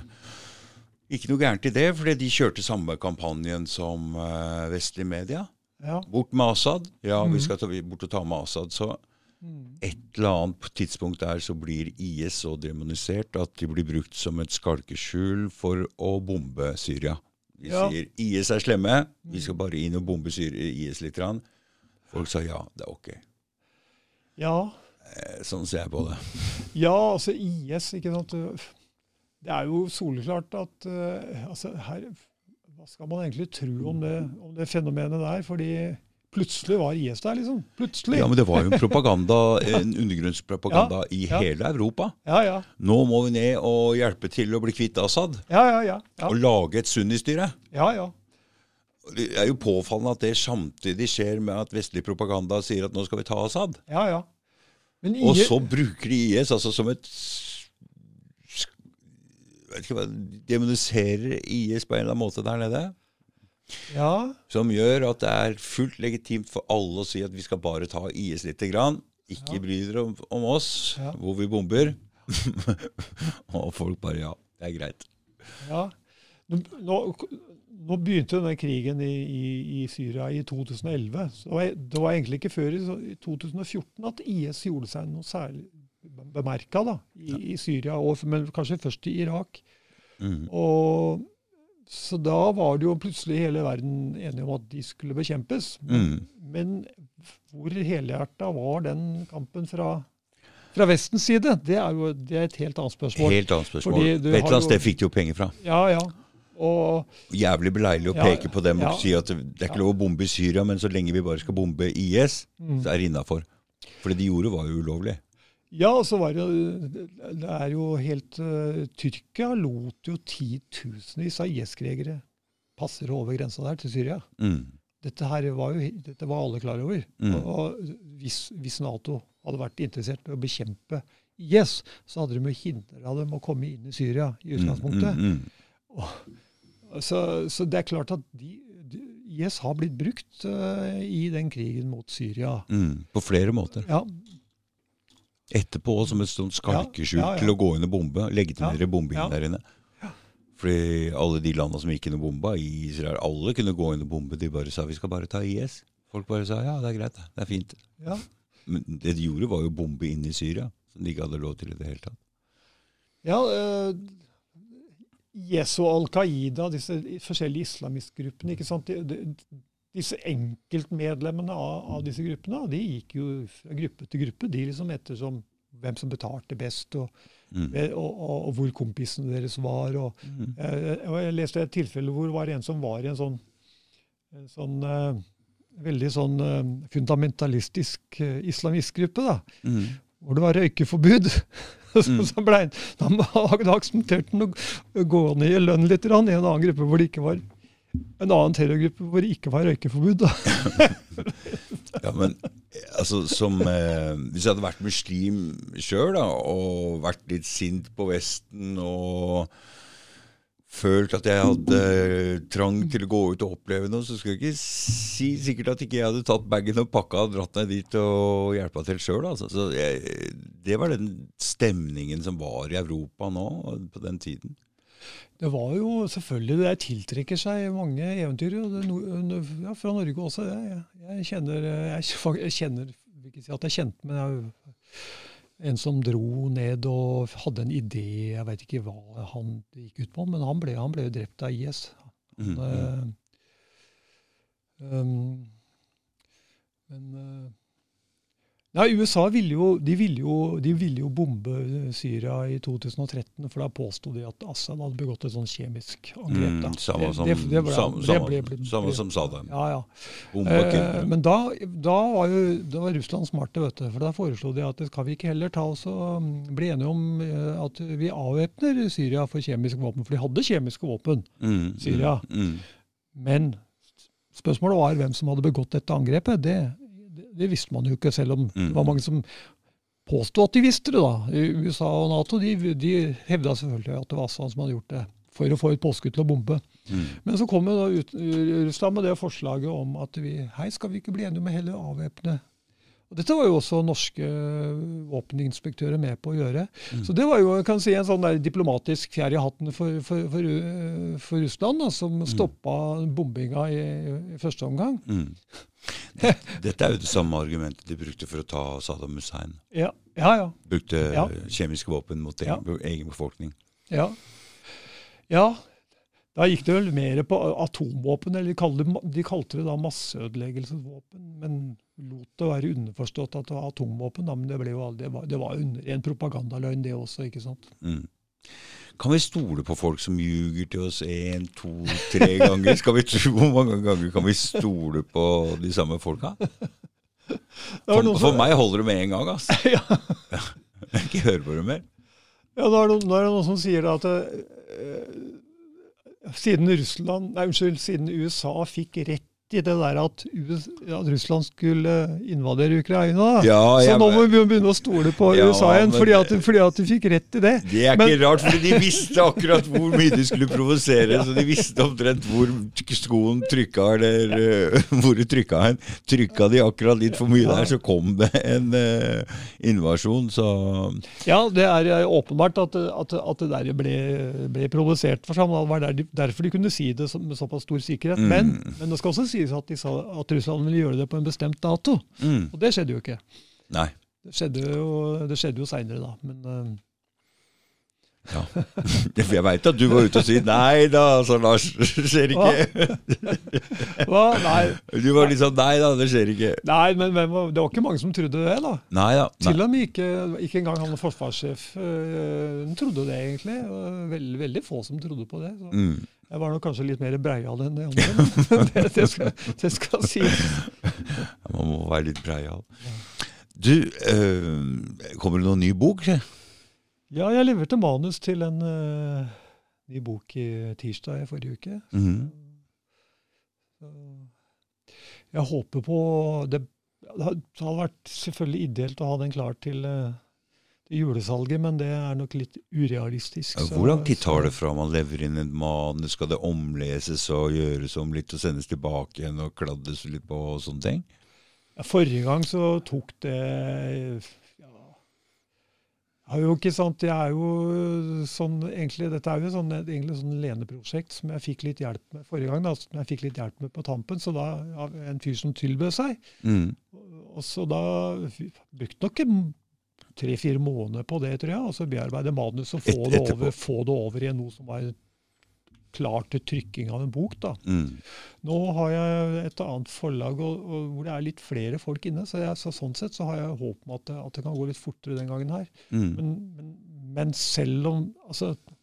Ikke noe gærent i det, fordi de kjørte samme kampanjen som uh, vestlige media. Ja. Bort med Assad. Ja, mm. vi skal ta, bort og ta med Assad. Så Mm. et eller annet tidspunkt der så blir IS så demonisert at de blir brukt som et skalkeskjul for å bombe Syria. De Ja. sier IS er slemme, vi skal bare inn og bombe Syria, IS litt. Rann. Folk sa ja, det er ok. ja. Eh, Sånn ser jeg på det. Ja, altså IS, ikke sant. Det er jo soleklart at uh, altså her, Hva skal man egentlig tro om det, om det fenomenet der? Fordi plutselig var IS der, liksom. Plutselig. Ja, Men det var jo en propaganda, en undergrunnspropaganda i ja. hele Europa. Ja, ja. Nå må vi ned og hjelpe til å bli kvitt Assad. Ja, ja, ja. Ja, Og lage et sunnistyre. ja. ja. Det er jo påfallende at det samtidig skjer med at vestlig propaganda sier at nå skal vi ta Assad. Ja, ja. Men Og så bruker de IS altså som et hva, Demoniserer IS på en eller annen måte der nede. Ja, Som gjør at det er fullt legitimt for alle å si at vi skal bare ta IS lite grann. Ikke bry dere om, om oss, Ja. hvor vi bomber. og folk bare ja, det er greit. ja. Nå, nå, begynte denne krigen i, i, i Syria i 2011. Så det var, det var egentlig ikke før i 2014 at IS gjorde seg noe særlig bemerka da, i, i Syria, og, men kanskje først i Irak. Mm. Og, så da var det jo plutselig hele verden enige om at de skulle bekjempes. Mm. Men hvor helhjerta var den kampen fra, fra Vestens side? Det er jo det er et helt annet spørsmål. Helt annet spørsmål. Fordi Et eller annet sted fikk de jo penger fra. Ja, ja. Og Jævlig beleilig å Ja, peke på dem og si at det er ikke lov å bombe i Syria, men så lenge vi bare skal bombe IS, Mm. så er det innafor. For det de gjorde, var jo ulovlig. Ja, og så var det jo Det er jo helt uh, Tyrkia lot jo titusenvis av IS-krigere passe over grensa der til Syria. Mm. Dette her var jo dette var alle klar over. Mm. Og, og hvis, hvis Nato hadde vært interessert i å bekjempe IS, så hadde de jo hindra dem å komme inn i Syria i utgangspunktet. Mm, mm, Så, så det er klart at de, de, IS har blitt brukt uh, i den krigen mot Syria. mm, mm. På flere måter. Ja, Etterpå som et sånt skalkeskjul Ja, ja, ja. til å gå inn og bombe. Legitimere Ja, bombingen ja. der inne. Fordi alle de landene som gikk inn og bomba i Israel, alle kunne gå inn og bombe. De bare sa vi skal bare ta IS. Folk bare sa ja, det er greit, det. er fint. ja. Men det de gjorde, var jo bombe inn i Syria. Som de ikke hadde lov til i det hele tatt. ja eh, IS og Al Qaida, disse forskjellige islamistgruppene ikke sant? De, de, Disse enkeltmedlemmene av, av disse gruppene de gikk jo fra gruppe til gruppe, de liksom ettersom hvem som betalte best, og, Mm. og, og, og hvor kompisene deres var. Mm. Jeg, jeg leste et tilfelle hvor det var en som var i en sånn, en sånn uh, veldig sånn uh, fundamentalistisk uh, islamistgruppe, da, Mm. hvor det var røykeforbud. så, Mm. så ble, da, da aksepterte han å gå ned i lønn litt i en annen gruppe hvor det ikke var en annen terrorgruppe hvor det ikke var røykeforbud. da. Ja, men altså, som eh, Hvis jeg hadde vært muslim sjøl og vært litt sint på Vesten og følt at jeg hadde trang til å gå ut og oppleve noe, så skulle jeg ikke si sikkert at ikke jeg hadde tatt bagen og pakka og dratt ned dit og hjelpa til sjøl. Altså. Det var den stemningen som var i Europa nå på den tiden. Det var jo selvfølgelig Det tiltrekker seg mange eventyr og det, ja, fra Norge også. Jeg, jeg, kjenner jeg, jeg kjenner vil ikke si at jeg kjente, men jeg, en som dro ned og hadde en idé. Jeg vet ikke hva han gikk ut på, men han ble, han ble drept av IS. Mm, mm. Eh, um, men eh, Nei, USA ville jo, de ville jo, de ville jo bombe Syria i 2013, for da påsto de at Assad hadde begått et sånn kjemisk angrep. Mm, samme som, det- det ble- samme, det ble- ble- samme som Saddam. Ja, ja. Eh, men da, da var jo da var Russland smarte, vet du. For da foreslo de at skal vi ikke heller ta oss og mm, bli enige om eh, at vi avvæpner Syria for kjemiske våpen? For de hadde kjemiske våpen. Mm, Syria. Mm, Men spørsmålet var hvem som hadde begått dette angrepet. Det, det, visste man jo ikke, selv om Mm. det var mange som påsto at de visste det. da. USA og Nato de, de hevda selvfølgelig at det var Assad som hadde gjort det, for å få et påskudd til å bombe. mm, Men så kom da ut, Russland med det forslaget om at vi hei, skal vi ikke bli enige om å heller avvæpne og Dette var jo også norske våpeninspektører med på å gjøre. Mm. Så det var jo jeg kan si, en sånn der diplomatisk fjær i hatten for, for, for, uh, for Russland, da, som stoppa bombinga i, i første omgang. mm. Dette er jo det samme argumentet de brukte for å ta Saddam Hussein. Ja, ja. ja. Brukte Ja. kjemiske våpen mot egen, egen befolkning. Ja. ja. Da gikk det vel mer på atomvåpen, eller de kalte, det- de kalte det da masseødeleggelsesvåpen. Men lot det være underforstått at det var atomvåpen. Da, men det, ble jo, aldri- det var, var en propagandaløgn, det også. ikke sant? Mm. Kan vi stole på folk som ljuger til oss én, to, tre ganger? Skal vi tro Hvor mange ganger kan vi stole på de samme folka? For, for meg holder det med en gang, ass. ja, ikke høre på det mer. ja, nå, er det, nå er det noen som sier da at uh, siden Russland, nei, unnskyld, siden USA fikk rett i det der at, US, at Russland skulle invadere Ukraina. Ja, så nå må vi begynne å stole på Ja, USA igjen, fordi at, fordi at de fikk rett i det. Det er Men- ikke rart, for de visste akkurat hvor mye de skulle provosere. Så de visste omtrent hvor skoen trykka, eller uh, hvor de trykka hen. Trykka de akkurat litt for mye der, så kom det en uh, invasjon. Så Ja, det er eh, åpenbart at, at, at det der ble, ble provosert for sammen. Det var der de, derfor de kunne si det med såpass stor sikkerhet. Mm. Men, men det skal også sies at, de sa at Russland ville gjøre det på en bestemt dato. mm, Og det skjedde jo ikke. Nei. Det skjedde jo, det skjedde jo seinere, da. Men eh, Ja. Jeg veit at du var ute og si 'nei da', sa Lars. Det skjer ikke. hva? Nei, Du var sånn 'nei da, det skjer ikke'. nei men det var ikke mange som trodde det, da. Nei da. Nei. Til og med ikke, ikke engang han forsvarssjef øh, trodde det, egentlig. Og Veldig, få som trodde på det. Så Mm. Jeg var nok kanskje litt mer breial enn de andre. det, det, skal, det skal sies. Man må være litt breial. Du, øh, kommer det noen ny bok? Ja, jeg leverte manus til en øh, ny bok i tirsdag i forrige uke. Mm -hmm. jeg håper på det, det hadde vært selvfølgelig ideelt å ha den klar til, øh, julesalget, men det er nok litt urealistisk. Så- Hvor lang tid tar det fra man lever inn et manus? Skal det omleses og gjøres om litt og sendes tilbake igjen og kladdes litt på og sånne ting? Ja, forrige gang så tok det ja, jeg er jo ikke sant, jeg er jo sånn, egentlig, Dette er jo sånn, egentlig sånn leneprosjekt som jeg fikk litt hjelp med forrige gang. Da, som jeg fikk litt hjelp med på tampen, så da av en fyr som tilbød seg. Mm. Og så da brukte nok tre-fire måneder på det, tror jeg. Og så bearbeide manus og få, Et- det over, få det over i noe som var klart til trykking av en bok. da. Mm. Nå har jeg et annet forlag og, og hvor det er litt flere folk inne. Så, jeg, så sånn sett så har jeg håp om at det, at det kan gå litt fortere den gangen her. Mm. Men, men, men selv om altså, et,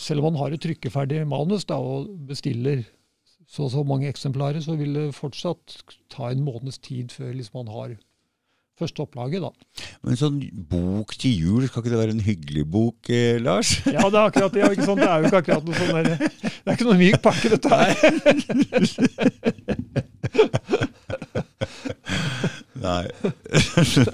Selv om man har et trykkeferdig manus da, og bestiller så og så mange eksemplarer, så vil det fortsatt ta en måneds tid før liksom, man har første opplaget. da. Men sånn bok til jul, skal ikke det være en hyggelig bok, eh, Lars? Ja, det er akkurat det. Ikke sant? Det er jo ikke akkurat noe sånn der, Det er ikke noe myk pakke, dette her. Nei.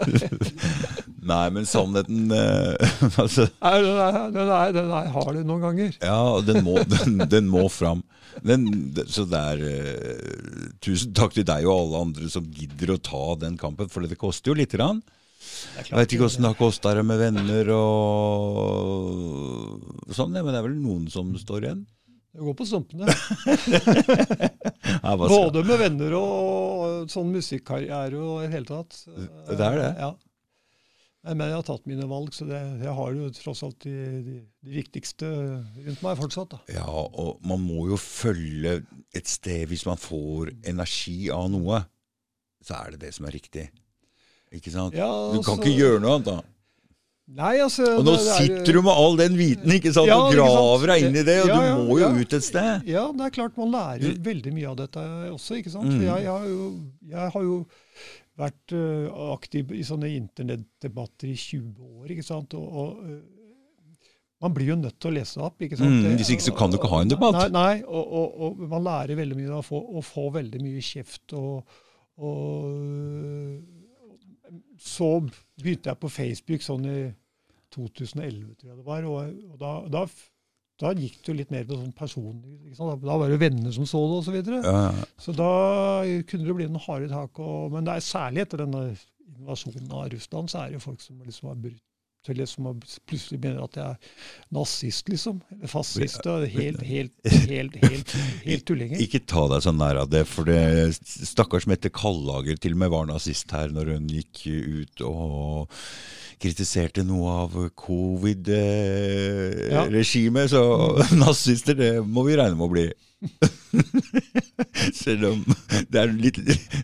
Nei, men sannheten eh, altså, Nei, Den, er, den, er, den er, har du noen ganger. Ja, den må, den, den må fram. Det- så det er uh, Tusen takk til deg og alle andre som gidder å ta den kampen, for det koster jo lite grann. Jeg vet ikke åssen det har kosta det med venner og sånn, men det er vel noen som står igjen? Det går på stumpene. Både med venner og sånn musikkarriere og i det hele tatt. Det er det? Ja. Nei, Men jeg har tatt mine valg, så det, jeg har jo tross alt de, de, de viktigste rundt meg fortsatt. da. Ja, og man må jo følge et sted hvis man får energi av noe. Så er det det som er riktig. Ikke sant? Ja, Du kan altså- ikke gjøre noe annet, da. Nei, altså... Og nå det- det er- sitter du med all den viten ikke sant? Ja, og graver deg inn i det, og Ja, du må jo ut et sted. Ja, det er klart man lærer jo veldig mye av dette også, ikke sant. Mm. Jeg, jeg, har jo, jeg har jo vært øh, aktiv i sånne internettdebatter i 20 år, ikke sant. Og, og øh, man blir jo nødt til å lese opp, ikke sant. Mm, hvis ikke så kan du ikke ha en debatt. Nei, nei og, og, og man lærer veldig mye av å få, veldig mye kjeft og, og Så begynte jeg på Facebook sånn i 2011, tror jeg det var. Og, og da, da, da gikk det jo litt mer på sånn personlig. Da var det venner som så det, osv. Så, videre. Ja, så da kunne det bli noen harde tak. Og, men det er særlig etter denne invasjonen av Russland, så er det jo folk som liksom har brutt eller som har plutselig mener at jeg er nazist, liksom. Eller fascist. Helt, helt, helt, helt, helt tullinger. Ikke ta deg så nær av det, for det stakkars Mette Kallager til og med var nazist her når hun gikk ut og kritiserte noe av covid-regimet. Så nazister, det må vi regne med å bli. Selv om det er litt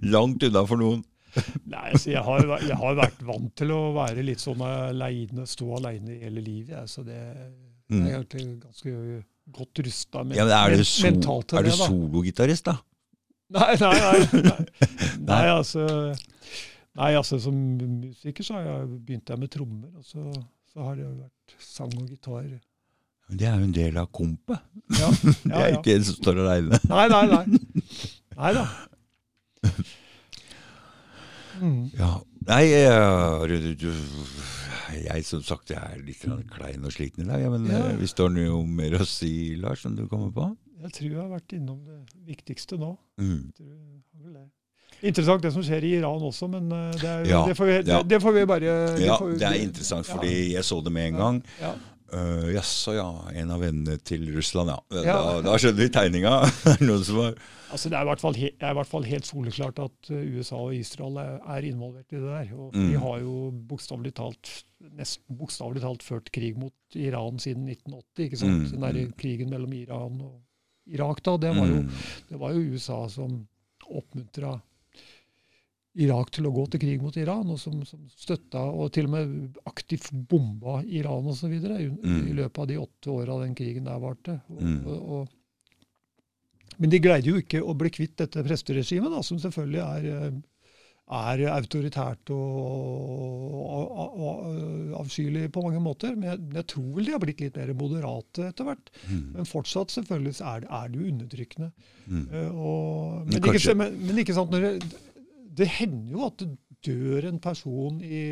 langt unna for noen. Nei, altså jeg, har, jeg har vært vant til å være litt sånn aleine, stå aleine hele livet. Jeg, så det Mm. er egentlig ganske godt rusta men, Ja, men er du, so mentalt til er du sologitarist, da? Nei, nei, nei. Nei, nei altså, nei, altså som musiker så har jeg begynt jeg med trommer, og så, så har det jo vært sang og gitar Det er jo en del av kompet. Ja, Det ja, er ja. ikke en som står aleine. Nei, nei, nei. Nei da. Mm. Ja. Nei, jeg, jeg som sagt jeg er litt klein og sliten i dag. Men Ja. vi står nå noe mer å si, Lars, som du kommer på? Jeg tror jeg har vært innom det viktigste nå. Mm. Jeg. Interessant det som skjer i Iran også, men eh, det, er, Ja, det, får, vi, det, ja. det får vi bare Ja, får vi- det er interessant, ja. fordi jeg så det med en gang. Ja. Uh, Jaså, ja. En av vennene til Russland, ja. Da, Ja. da skjønner vi tegninga. Altså, det er i hvert fall, he, fall helt soleklart at eh, USA og Israel er, er involvert i det der. Og Mm. De har jo bokstavelig talt nesten bokstavelig talt ført krig mot Iran siden 1980. ikke sant? Mm, Den der mm. krigen mellom Iran og Irak, da, det var jo, Mm. det var jo USA som oppmuntra Irak til å gå til krig mot Iran, og som, som støtta og til og med aktivt bomba Iran osv. Mm. i løpet av de åtte åra den krigen der varte. Og, Mm. og, og, men de greide jo ikke å bli kvitt dette presteregimet, da, som selvfølgelig er, er autoritært og, avskyelig på mange måter. Men jeg, jeg tror vel de har blitt litt mer moderate etter hvert. Mm. Men fortsatt selvfølgelig er er det jo undertrykkende. Og, Men men, ikke, men, men ikke sant, når det, det hender jo at det dør en person i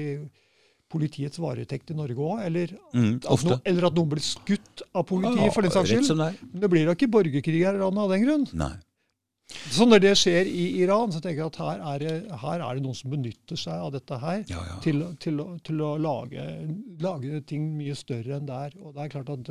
politiets varetekt i Norge òg, eller, Mm. at no, eller at noen blir skutt av politiet, for den saks skyld. Men det blir da ikke borgerkrig her i landet av den grunn. Nei. Så når det skjer i Iran, så tenker jeg at her er det, her er det noen som benytter seg av dette her Ja, ja. til, til, til å lage, lage ting mye større enn det er. Og det er klart at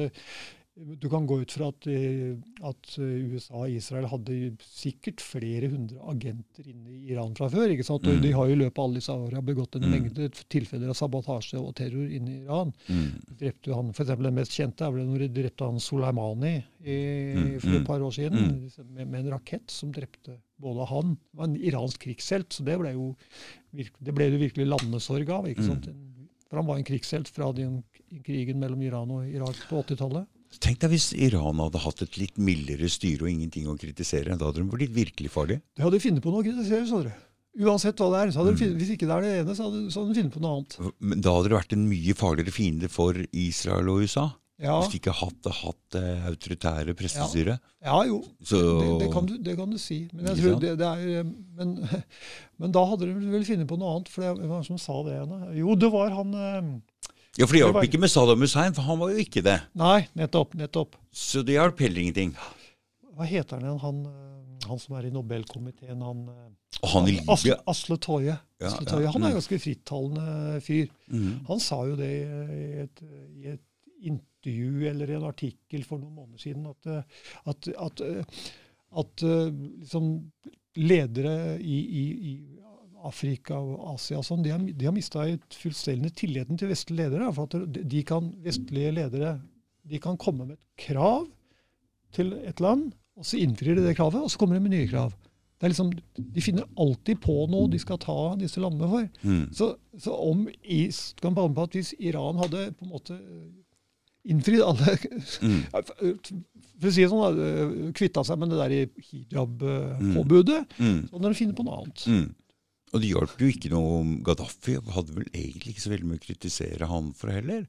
du kan gå ut fra at, eh, at eh, USA og Israel hadde sikkert flere hundre agenter inne i Iran fra før. ikke sant? Og Mm. de har jo i løpet av alle disse åra begått en Mm. mengde tilfeller av sabotasje og terror inne i Iran. Mm. Drepte han, for eksempel Den mest kjente er vel når de drepte han Soleimani i, Mm, for mm, et par år siden. mm. Med, med en rakett som drepte både han Det var en iransk krigshelt, så det ble jo det ble det virkelig landesorg av. ikke Mm. sant? For han var en krigshelt fra den krigen mellom Iran og Irak på 80-tallet. Tenk deg hvis Iran hadde hatt et litt mildere styre og ingenting å kritisere. Da hadde de blitt virkelig farlige. Det hadde de funnet på noe å kritisere, så dere. Uansett hva det er. De, Mm. hvis ikke det er det ene, så hadde, så hadde de funnet på noe annet. Men da hadde det vært en mye farligere fiende for Israel og USA. Ja, Hvis de ikke hadde hatt eh, autoritære prestestyre. ja jo. Så Det, det, kan du, det kan du si. Men, jeg tror det, det er, men, men da hadde de vel funnet på noe annet. For det hvem var han som sa det ene? Jo, det var han eh, Ja, for det hjalp ikke med Saddam Hussein, for han var jo ikke det. Nei, nettopp. nettopp. Så det hjalp heller ingenting. Hva heter han? Han, eh, han som er i Nobelkomiteen? Han, eh, han i Asle, Asle Toje. Ja, Asle Toje. Han er en ganske frittalende fyr. mm. Han sa jo det i et, i et intervju eller en artikkel for noen måneder siden, at, eh, at, at, eh, at eh, liksom ledere i, i, i Afrika og Asia og sånn, de har, de har mista fullstendig tilliten til vestlige ledere. For at de- kan, vestlige ledere de kan komme med et krav til et land, og så innfrir de det kravet, og så kommer de med nye krav. Det er liksom, De finner alltid på noe de skal ta disse landene for. Mm. Så, så om is, kan på at hvis Iran hadde på en måte innfridd alle Mm. For å si det sånn, da, kvitta seg med det der hijab-påbudet, Mm. så hadde de funnet på noe annet. Mm. Og det hjalp jo ikke noe om Gaddafi. Hadde vel egentlig ikke så veldig mye å kritisere han for heller.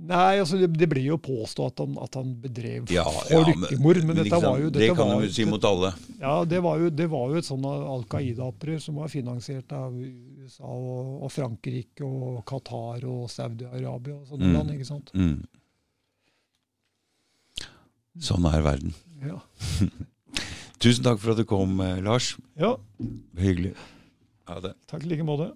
Nei, altså det, det blir jo påstått at han, at han bedrev Ja, ja, men- men, dette sant, var jo det kan du jo si mot alle. Ja, det var jo, det var jo et sånn Al Qaida-opprør som var finansiert av USA og, og Frankrike og Qatar og Saudi-Arabia og sånne Mm. land, ikke sant. Mm. Sånn er verden. Ja. Tusen takk for at du kom, eh, Lars. ja, Hyggelig. Ha det. takk i like måte.